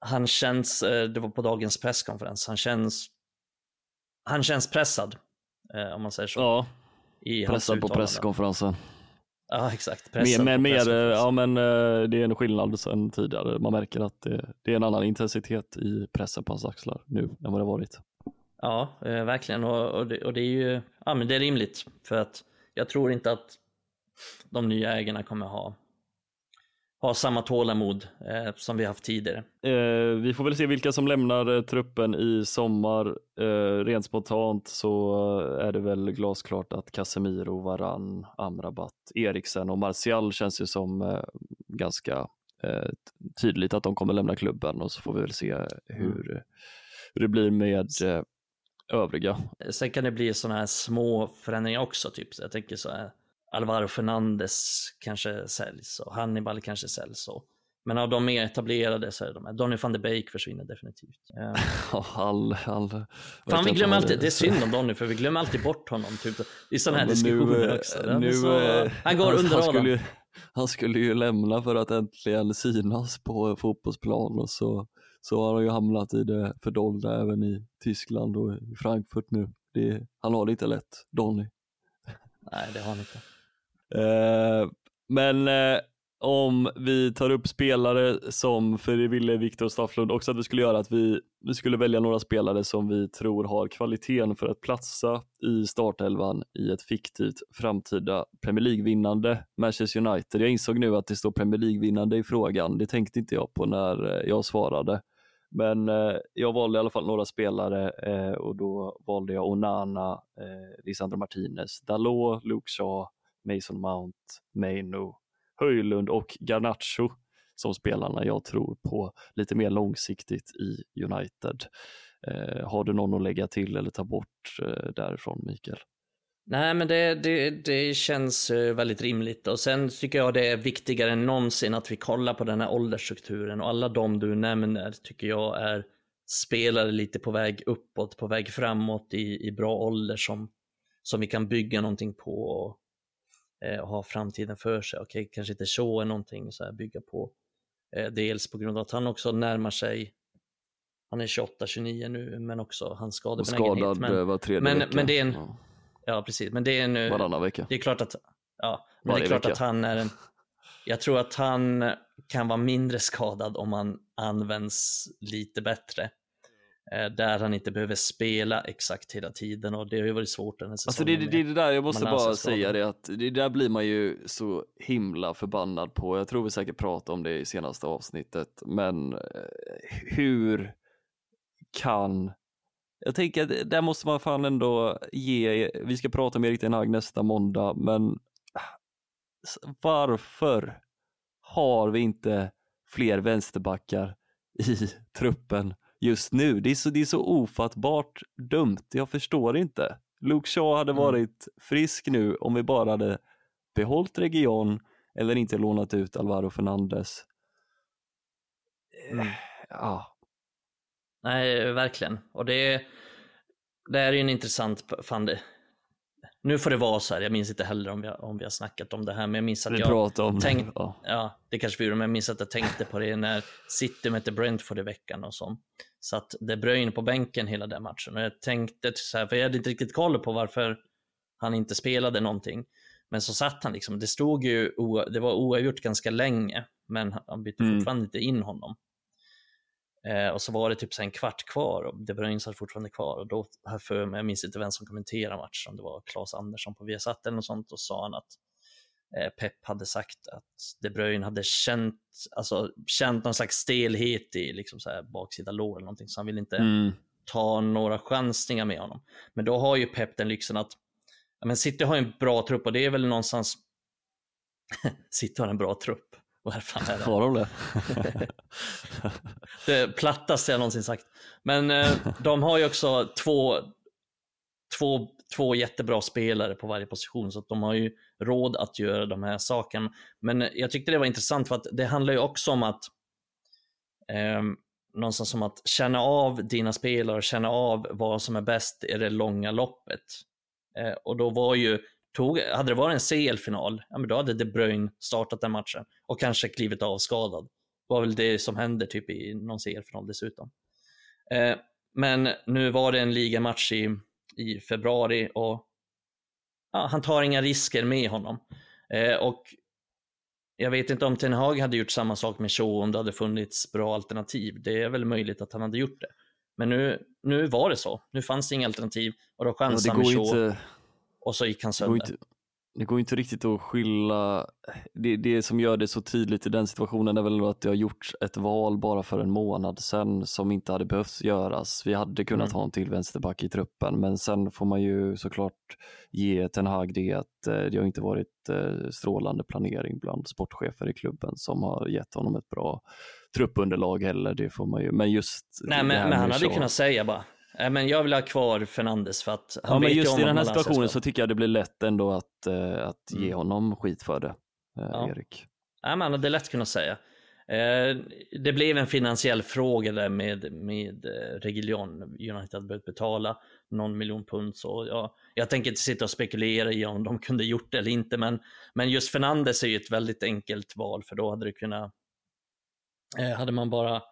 han känns, eh, det var på dagens presskonferens, han känns, han känns pressad om man säger så. Ja, pressad på presskonferensen. Ja, exakt. Pressen mer, mer, ja, men eh, det är en skillnad sen tidigare. Man märker att det, det, är en annan intensitet i pressen på hans axlar nu än vad det varit. Ja, eh, verkligen. Och, och, det, och, det, är ju ja, men det är rimligt för att jag tror inte att de nya ägarna kommer ha ha samma tålamod eh, som vi haft tidigare. Eh, vi får väl se vilka som lämnar eh, truppen i sommar. Eh, rent spontant så är det väl glasklart att Casemiro, Varann, Amrabat, Eriksen och Martial känns ju som eh, ganska eh, tydligt att de kommer lämna klubben och så får vi väl se hur, mm. hur det blir med eh, övriga. Sen kan det bli sådana här små förändringar också, typ. jag tänker så här, Alvaro Fernandes kanske säljs och Hannibal kanske säljs. Och, men av de mer etablerade så är det de här. Donny van de Beek försvinner definitivt. Ja, all, all, Fan, vi glömmer alltid, det är synd om Donny för vi glömmer alltid bort honom typ, i sådana här ja, diskussioner nu, också. Nu, så, eh, han går under han skulle, han skulle ju lämna för att äntligen synas på fotbollsplan och så, så har han ju hamnat i det fördolda även i Tyskland och i Frankfurt nu. Det, han har det inte lätt, Donny. Nej, det har han inte. Eh, men eh, om vi tar upp spelare som, för det ville Viktor Stafflund också att vi skulle göra, att vi, vi skulle välja några spelare som vi tror har kvaliteten för att platsa i startelvan i ett fiktivt framtida Premier League-vinnande Manchester United. Jag insåg nu att det står Premier League-vinnande i frågan, det tänkte inte jag på när eh, jag svarade. Men eh, jag valde i alla fall några spelare eh, och då valde jag Onana, eh, Lisandro Martinez, Dalot, Luke Shaw, Mason Mount, Maino, Höjlund och Garnacho som spelarna jag tror på lite mer långsiktigt i United. Eh, har du någon att lägga till eller ta bort eh, därifrån Mikael? Nej, men det, det, det känns eh, väldigt rimligt och sen tycker jag det är viktigare än någonsin att vi kollar på den här åldersstrukturen och alla de du nämner tycker jag är spelare lite på väg uppåt, på väg framåt i, i bra ålder som, som vi kan bygga någonting på och, eh, ha framtiden för sig. Okej, okay, kanske inte så är någonting så här bygga på. Eh, dels på grund av att han också närmar sig han är 28-29 nu, men också hans skadebenägenhet. Skadad men, var tredje men, vecka. men det är en, ja. Ja, precis. Men det är nu... Varannan vecka. Det är klart att, ja, men det är klart vecka. att han är en... Jag tror att han kan vara mindre skadad om han används lite bättre. Eh, där han inte behöver spela exakt hela tiden och det har ju varit svårt den här säsongen. Alltså det, det, det, det där, jag måste bara säga det att det där blir man ju så himla förbannad på. Jag tror vi säkert pratade om det i senaste avsnittet, men eh, hur kan jag tänker att där måste man fan ändå ge, vi ska prata med Erik Ten Hag nästa måndag, men varför har vi inte fler vänsterbackar i truppen just nu? Det är så, det är så ofattbart dumt, jag förstår inte. Luke Shaw hade mm. varit frisk nu om vi bara hade behållit Region eller inte lånat ut Alvaro Fernandes. Mm. Ja, Nej, verkligen. Och det, det är ju en intressant, fan det, nu får det vara så här, jag minns inte heller om vi, om vi har snackat om det här, men jag minns att vi jag om tänkt, det. Ja. ja, det kanske vi gjorde, men jag minns att jag tänkte på det när City mötte Brentford i veckan och så. Så att det bröjn på bänken hela den matchen och jag tänkte så här, för jag hade inte riktigt koll på varför han inte spelade någonting. Men så satt han liksom, det stod ju, det var oavgjort ganska länge, men han bytte mm. fortfarande inte in honom. Eh, och så var det typ så en kvart kvar och De Bruyne satt fortfarande kvar och då här för mig, jag minns inte vem som kommenterade matchen, om det var Claes Andersson på Viasat eller något sånt och sa han att eh, Pep hade sagt att De Bruyne hade känt, alltså, känt någon slags stelhet i liksom så här baksida lår eller någonting så han ville inte mm. ta några chansningar med honom. Men då har ju Pep den lyxen att men City har en bra trupp och det är väl någonstans City har en bra trupp. Vad fan är det? Har de det? det plattaste jag någonsin sagt. Men eh, de har ju också två, två, två jättebra spelare på varje position, så de har ju råd att göra de här sakerna. Men jag tyckte det var intressant för att det handlar ju också om att eh, någonstans som att känna av dina spelare, känna av vad som är bäst i det långa loppet. Eh, och då var ju Tog, hade det varit en CL-final, ja, men då hade De Bruyne startat den matchen och kanske klivit av skadad. Det var väl det som hände typ i någon CL-final dessutom. Eh, men nu var det en ligamatch i, i februari och ja, han tar inga risker med honom. Eh, och jag vet inte om Ten Hag hade gjort samma sak med Shaw om det hade funnits bra alternativ. Det är väl möjligt att han hade gjort det. Men nu, nu var det så. Nu fanns det inga alternativ och då chansade ja, med Shaw. Inte och så gick han sönder. Det det går inte riktigt att skylla, det, det som gör det så tydligt i den situationen är väl att det har gjorts ett val bara för en månad sedan som inte hade behövt göras. Vi hade kunnat mm. ha en till vänsterback i truppen men sen får man ju såklart ge Ten Hag det att det har inte varit eh, strålande planering bland sportchefer i klubben som har gett honom ett bra truppunderlag heller. Det får man ju, men just Nej men, men han hade kunnat säga bara Nej, men jag vill ha kvar Fernandes för att han ja, men just i den här situationen så tycker jag det blir lätt ändå att, uh, att mm. ge honom skit för det, uh, ja. Erik. Ja, men det är lätt kunnat säga. Uh, det blev en finansiell fråga där med, med Regilion. United hade behövt betala någon miljon pund. Så ja, jag tänker inte sitta och spekulera i om de kunde gjort det eller inte, men, men just Fernandes är ju ett väldigt enkelt val för då hade det kunnat, hade man bara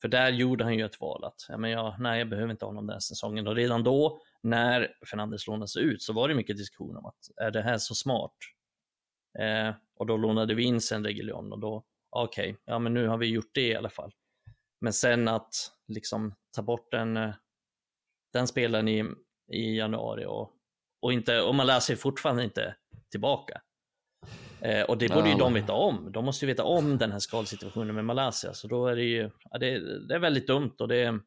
för där gjorde han ju ett val att, ja, men jag, nej jag behöver inte honom den här säsongen. Och redan då, när Fernandes lånades ut, så var det mycket diskussion om att, är det här så smart? Eh, och då lånade vi in sen Reguljon och då, okej, okay, ja men nu har vi gjort det i alla fall. Men sen att liksom ta bort den, eh, den spelaren i, i januari och, och, inte, och man läser fortfarande inte tillbaka. Eh, och det borde ju de veta om. De måste ju veta om den här skadesituationen med Malaysia. Så då är det ju, ja, det, det, är väldigt dumt och det,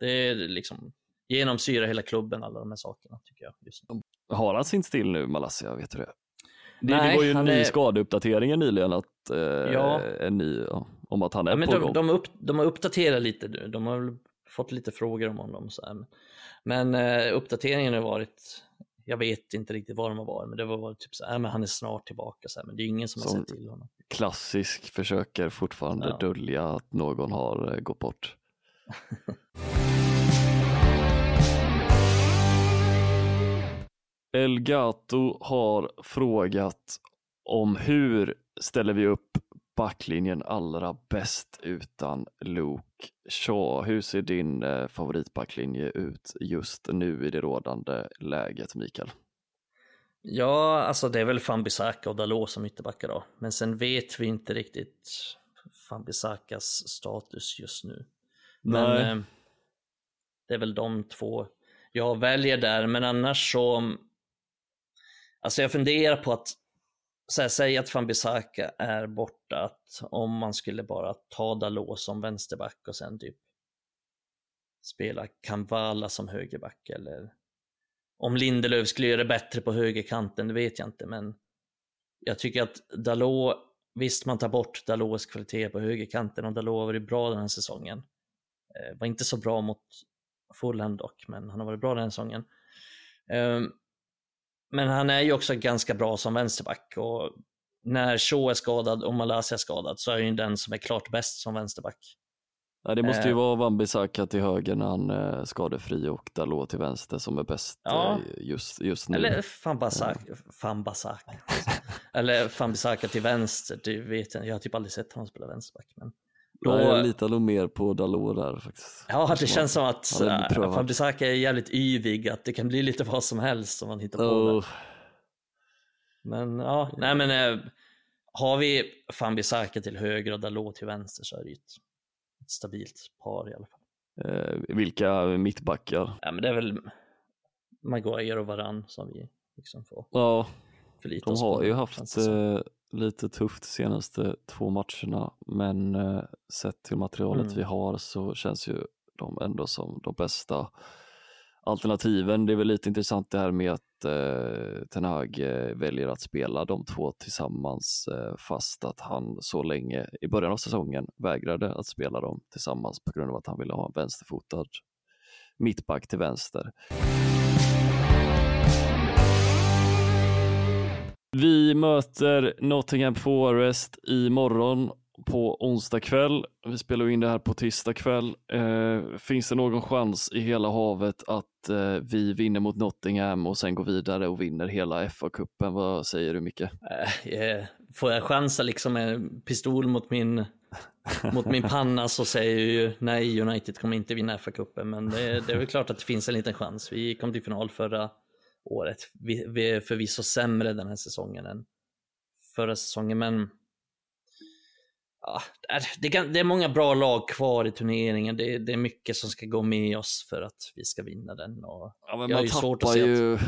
det är liksom genomsyrar hela klubben, alla de här sakerna tycker jag. Just nu. Har han sin still nu, Malaysia? Vet du det? Det, Nej, det var ju en ny är... skadeuppdatering nyligen att, eh, ja. en ny, om att han är ja, men på de, gång. De, upp, de har uppdaterat lite nu. De har fått lite frågor om honom. Så här. Men eh, uppdateringen har varit jag vet inte riktigt var de har varit, men det var typ så här, men han är snart tillbaka, så här, men det är ingen som, som har sett till honom. Klassisk försöker fortfarande ja. dölja att någon har eh, gått bort. Elgato har frågat om hur ställer vi upp backlinjen allra bäst utan Luke Shaw. Hur ser din eh, favoritbacklinje ut just nu i det rådande läget, Mikael? Ja, alltså det är väl Fambisaka och Dalot som ytterbackar då. Men sen vet vi inte riktigt Fambisakas status just nu. Men eh, det är väl de två jag väljer där, men annars så Alltså jag funderar på att så här, säg att van Bissaka är borta, att om man skulle bara ta Dalot som vänsterback och sen typ spela Kamvala som högerback eller om Lindelöf skulle göra det bättre på högerkanten, det vet jag inte, men jag tycker att Dalot, visst man tar bort Dalots kvalitet på högerkanten och Dalot har varit bra den här säsongen. Eh, var inte så bra mot Fulham dock, men han har varit bra den här säsongen. Um, men han är ju också ganska bra som vänsterback och när Shaw är skadad och Malaysia är skadad så är han ju den som är klart bäst som vänsterback. Ja, det måste ju eh. vara Wan-Bissaka till höger när han är skadefri och Dalot till vänster som är bäst ja. Eh, just, just nu. Eller Fambasaka. Eller Fambisaka till vänster, det vet jag Jag har typ aldrig sett honom spela vänsterback. Men då... Ja, jag litar nog mer på Dalot där faktiskt. Ja, det känns som att äh, Fambisaka är jävligt yvig, att det kan bli lite vad som helst som man hittar på. Oh. Men ja, nej men äh, har vi Fambisaka till höger och Dalot till vänster så är det ju ett, stabilt par i alla fall. Eh, vilka mittbackar? Ja, men det är väl Maguire och Varann som vi liksom får ja, förlita oss på. De har ju haft eh, lite tufft senaste två matcherna men eh, sett till materialet mm. vi har så känns ju de ändå som de bästa alternativen. Det är väl lite intressant det här med att eh, Ten Hag eh, väljer att spela de två tillsammans eh, fast att han så länge i början av säsongen vägrade att spela dem tillsammans på grund av att han ville ha en vänsterfotad mittback till vänster. Vi möter Nottingham Forest imorgon på onsdag kväll. Vi spelar in det här på tisdag kväll. Eh, finns det någon chans i hela havet att eh, vi vinner mot Nottingham och sen går vidare och vinner hela FA-cupen? Vad säger du Micke? Eh, eh, får jag chansa liksom med pistol mot min, mot min panna så säger jag ju nej, United kommer inte vinna FA-cupen, men det, det är väl klart att det finns en liten chans. Vi kom till final förra året. Vi, vi är förvisso sämre den här säsongen än förra säsongen, men ja, det, kan, det, är många bra lag kvar i turneringen. Det, det, är mycket som ska gå med oss för att vi ska vinna den. Och ja, men man tappar ju... Att...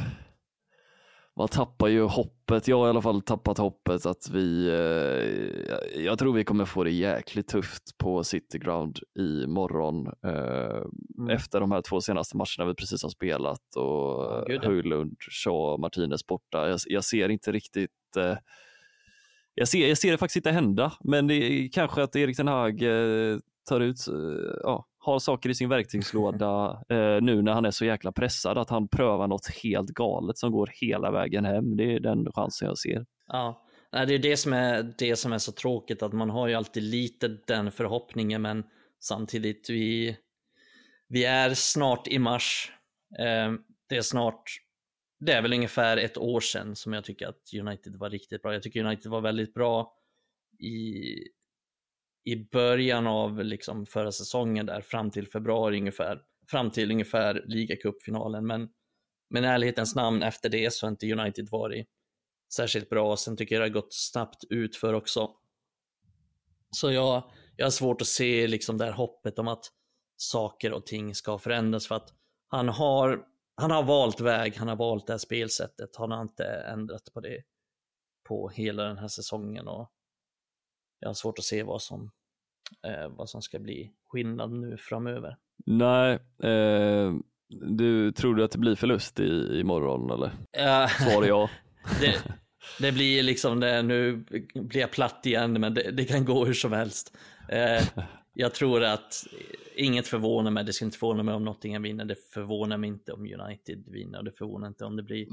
man tappar ju hoppet. Jag har i alla fall tappat hoppet att vi, eh, jag tror vi kommer få det jäkligt tufft på City Ground i morgon eh, mm. efter de här två senaste matcherna vi precis har spelat och oh, Höjlund, Shaw, Martinez borta. Jag, jag ser inte riktigt eh, jag ser, jag ser det faktiskt inte hända, men det är kanske att Erik Ten Hag eh, tar ut, eh, ja, har saker i sin verktygslåda eh, nu när han är så jäkla pressad, att han prövar något helt galet som går hela vägen hem. Det är den chansen jag ser. Ja, det är det som är, det som är så tråkigt, att man har ju alltid lite den förhoppningen, men samtidigt, vi, vi är snart i mars. Eh, det är snart, det är väl ungefär ett år sedan som jag tycker att United var riktigt bra. Jag tycker United var väldigt bra i i början av liksom förra säsongen där fram till februari ungefär, fram till ungefär ligacupfinalen. Men, men ärlighetens namn efter det så har inte United varit särskilt bra. Sen tycker jag det har gått snabbt ut för också. Så jag, jag har svårt att se liksom det här hoppet om att saker och ting ska förändras för att han har, han har valt väg, han har valt det här spelsättet, han har inte ändrat på det på hela den här säsongen och jag har svårt att se vad som, eh, vad som ska bli skillnad nu framöver. Nej, eh, du tror du att det blir förlust i, imorgon eller? Ja. Svar ja. det, det blir liksom det, nu blir jag platt igen, men det, det kan gå hur som helst. Eh, jag tror att inget förvånar mig, det skulle inte förvåna mig om Nottingham vinner, det förvånar mig inte om United vinner och det förvånar inte om det blir,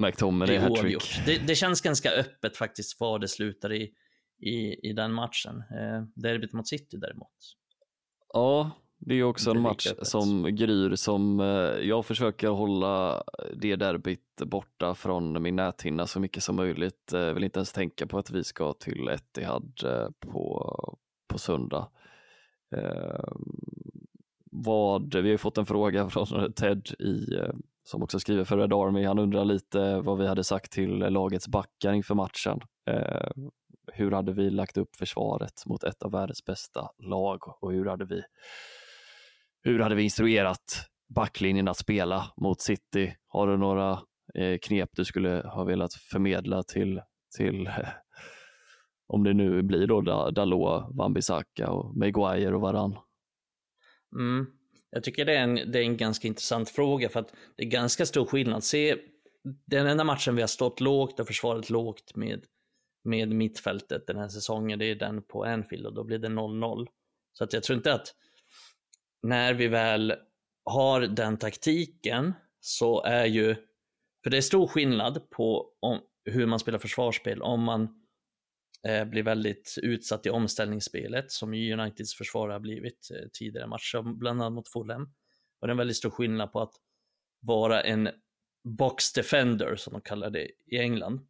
blir oavgjort. Det, det känns ganska öppet faktiskt var det slutar i i, i den matchen. Eh, derbyt mot City däremot. Ja, det är också en match som gryr som eh, jag försöker hålla det derbyt borta från min näthinna så mycket som möjligt. Jag eh, vill inte ens tänka på att vi ska till Etihad eh, på, på söndag. Eh, vad, vi har fått en fråga från Ted i, eh, som också skriver för Red Army. Han undrar lite vad vi hade sagt till lagets backar inför matchen hur hade vi lagt upp försvaret mot ett av världens bästa lag och hur hade vi, hur hade vi instruerat backlinjen att spela mot City? Har du några eh, knep du skulle ha velat förmedla till, till om det nu blir då Dalot, Wan-Bissaka och Maguire och Varann? Mm. Jag tycker det är, en, det är en ganska intressant fråga för att det är ganska stor skillnad. Se, den enda matchen vi har stått lågt och försvaret lågt med med mittfältet den här säsongen, det är den på Anfield och då blir det 0-0. Så att jag tror inte att när vi väl har den taktiken så är ju, för det är stor skillnad på om, hur man spelar försvarsspel om man eh, blir väldigt utsatt i omställningsspelet som Uniteds försvar har blivit eh, tidigare matcher, bland annat mot Fulham. Och det är en väldigt stor skillnad på att vara en box defender som de kallar det i England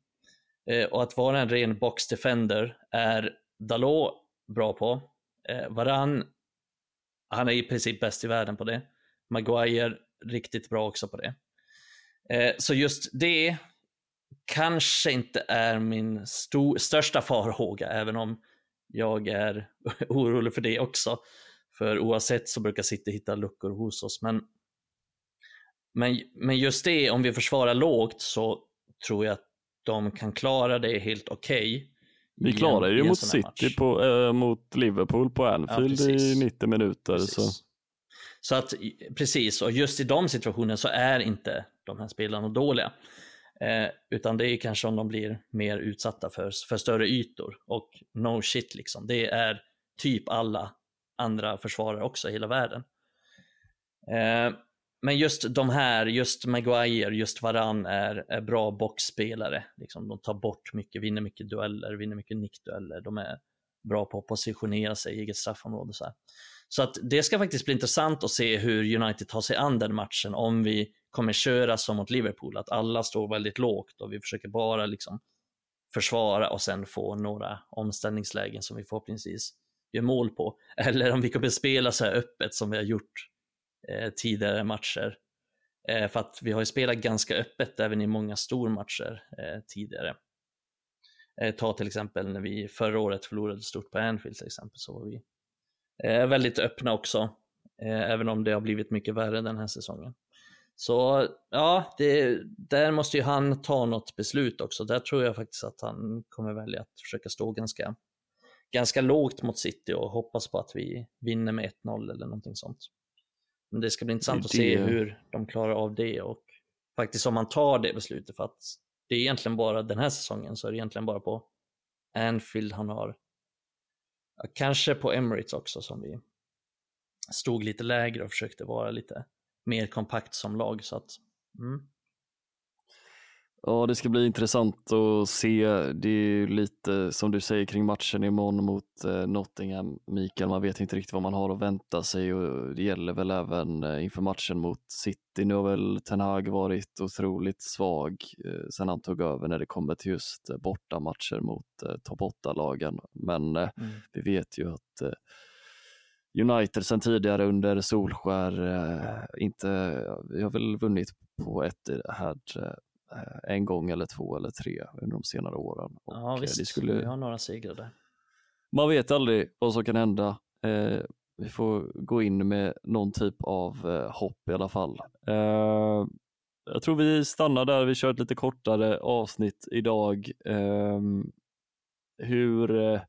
Eh, och att vara en ren box defender är Dalot bra på. Eh, Varann, han är i princip bäst i världen på det. Maguire, riktigt bra också på det. Eh, så just det kanske inte är min stor, största farhåga, även om jag är orolig för det också. För oavsett så brukar City hitta luckor hos oss. Men, men, men just det, om vi försvarar lågt så tror jag att de kan klara det helt okej. Okay vi klarade ju mot City på, äh, mot Liverpool på Anfield ja, i 90 minuter. Så. så att precis, och just i de situationerna så är inte de här spelarna dåliga. Eh, utan det är kanske om de blir mer utsatta för, för större ytor. Och no shit liksom, det är typ alla andra försvarare också i hela världen. Eh, men just de här, just Maguire, just Varann är, är bra boxspelare. Liksom, de tar bort mycket, vinner mycket dueller, vinner mycket nickdueller. De är bra på att positionera sig i eget straffområde. Så, här. så att det ska faktiskt bli intressant att se hur United tar sig an den matchen om vi kommer köra som mot Liverpool, att alla står väldigt lågt och vi försöker bara liksom försvara och sen få några omställningslägen som vi förhoppningsvis gör mål på. Eller om vi kommer spela så här öppet som vi har gjort eh, tidigare matcher. Eh, för att vi har ju spelat ganska öppet även i många stormatcher eh, tidigare. Eh, ta till exempel när vi förra året förlorade stort på Anfield till exempel så var vi eh, väldigt öppna också. Eh, även om det har blivit mycket värre den här säsongen. Så ja, det, där måste ju han ta något beslut också. Där tror jag faktiskt att han kommer välja att försöka stå ganska, ganska lågt mot City och hoppas på att vi vinner med 1-0 eller någonting sånt. Men det ska bli intressant det... att se hur de klarar av det och faktiskt om man tar det beslutet för att det är egentligen bara den här säsongen så är det egentligen bara på Anfield han har, kanske på Emirates också som vi stod lite lägre och försökte vara lite mer kompakt som lag. Så att, mm. Ja, det ska bli intressant att se. Det är lite som du säger kring matchen imorgon mot eh, Nottingham, Mikael. Man vet inte riktigt vad man har att vänta sig och det gäller väl även eh, inför matchen mot City. Nu har väl Ten Hag varit otroligt svag eh, sedan han tog över när det kommer till just bortamatcher mot topp 8-lagen. Men mm. vi vet ju att United sedan tidigare under Solskär inte, vi har väl vunnit på ett här Eh, en gång eller två eller tre under de senare åren. Och ja visst, det skulle... vi har några segrar där. Man vet aldrig vad som kan hända. Eh, vi får gå in med någon typ av eh, hopp i alla fall. Eh, jag tror vi stannar där, vi kör ett lite kortare avsnitt idag. Ehm, hur eh,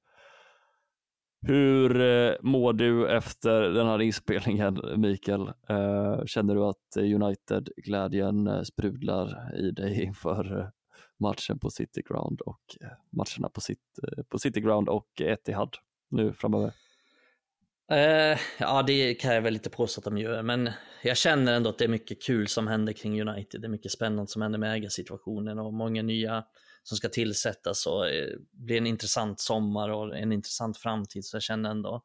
hur eh, mår du efter den här inspelningen Mikael? Eh, känner du att eh, United-glädjen sprudlar i dig inför matchen på City Ground och matcherna på, City, på City Ground och Etihad nu framöver? Eh, ja, det kan jag väl inte påstå att de gör, men jag känner ändå att det är mycket kul som händer kring United. Det är mycket spännande som händer med ägarsituationen och många nya som ska tillsättas och det blir en intressant sommar och en intressant framtid. Så jag känner ändå,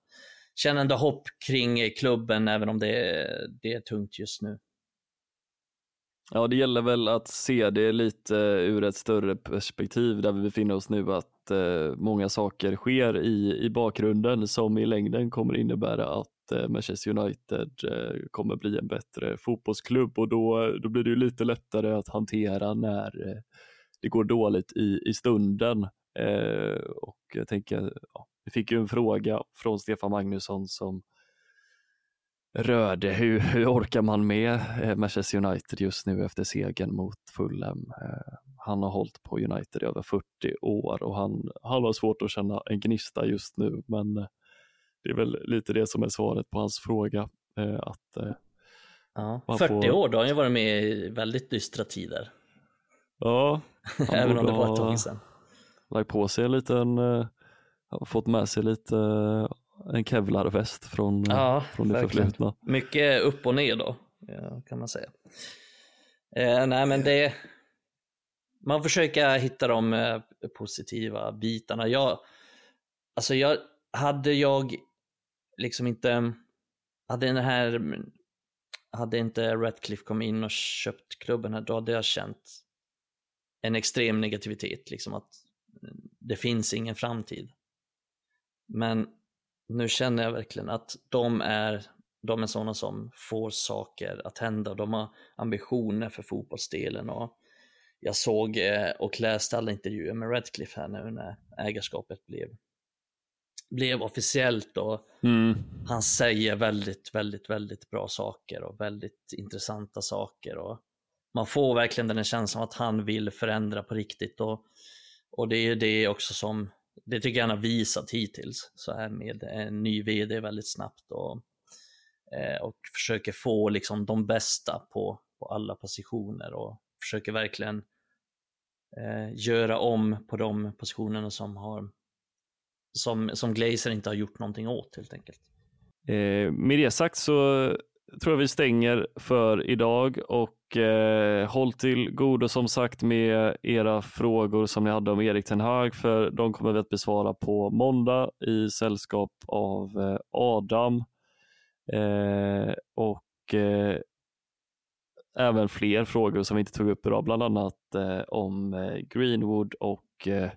känner ändå hopp kring eh, klubben även om det är, det är tungt just nu. Ja, det gäller väl att se det lite eh, ur ett större perspektiv där vi befinner oss nu, att eh, många saker sker i, i bakgrunden som i längden kommer innebära att eh, Manchester United eh, kommer bli en bättre fotbollsklubb och då, då blir det ju lite lättare att hantera när eh, det går dåligt i, i stunden. Eh, och jag tänker, ja, vi fick ju en fråga från Stefan Magnusson som rörde hur, hur orkar man med eh, Manchester United just nu efter segern mot Fulham. Eh, han har hållit på United i över 40 år och han, han har svårt att känna en gnista just nu men eh, det är väl lite det som är svaret på hans fråga. Att, ja, 40 får... år, då har han ju varit med i väldigt dystra tider. Ja, Även om det var ett tag sedan. Lagt på sig en liten, äh, fått med sig lite äh, en kevlarväst från, ja, från det verkligen. förflutna. Mycket upp och ner då, kan man säga. Eh, nej men det, man försöker hitta de eh, positiva bitarna. Jag, alltså jag, hade jag liksom inte, hade den här, hade inte Ratcliffe kommit in och köpt klubben här, då hade jag känt en extrem negativitet, liksom att det finns ingen framtid. Men nu känner jag verkligen att de är, de är sådana som får saker att hända. De har ambitioner för fotbollsdelen och jag såg eh, och läste alla intervjuer med Redcliffe här nu när ägarskapet blev, blev officiellt och mm. han säger väldigt, väldigt, väldigt bra saker och väldigt intressanta saker och man får verkligen den känslan att han vill förändra på riktigt och, och det är det också som, det tycker jag han har visat hittills, så här med en ny vd väldigt snabbt och, eh, och försöker få liksom de bästa på, på alla positioner och försöker verkligen eh, göra om på de positionerna som har som, som Glazer inte har gjort någonting åt helt enkelt. Eh, med det sagt så tror jag vi stänger för idag och eh, håll till godo som sagt med era frågor som ni hade om Erik Ten Hag för de kommer vi att besvara på måndag i sällskap av eh, Adam eh, och eh, även fler frågor som vi inte tog upp idag, bland annat eh, om eh, Greenwood och eh,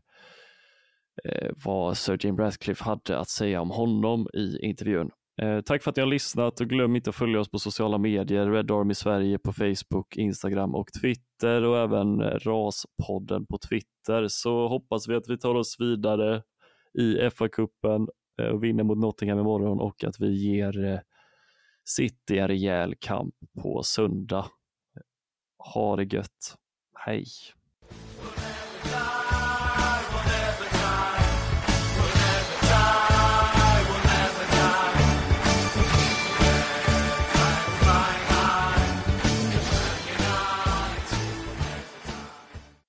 eh, vad Sir Jim Ratcliffe hade att säga om honom i intervjun. Eh, tack för att ni har lyssnat och glöm inte att följa oss på sociala medier, Red Army Sverige på Facebook, Instagram och Twitter och även eh, RAS-podden på Twitter så hoppas vi att vi tar oss vidare i FA-cupen eh, och vinner mot Nottingham imorgon och att vi ger City en rejäl kamp på söndag. Ha det gött. Hej!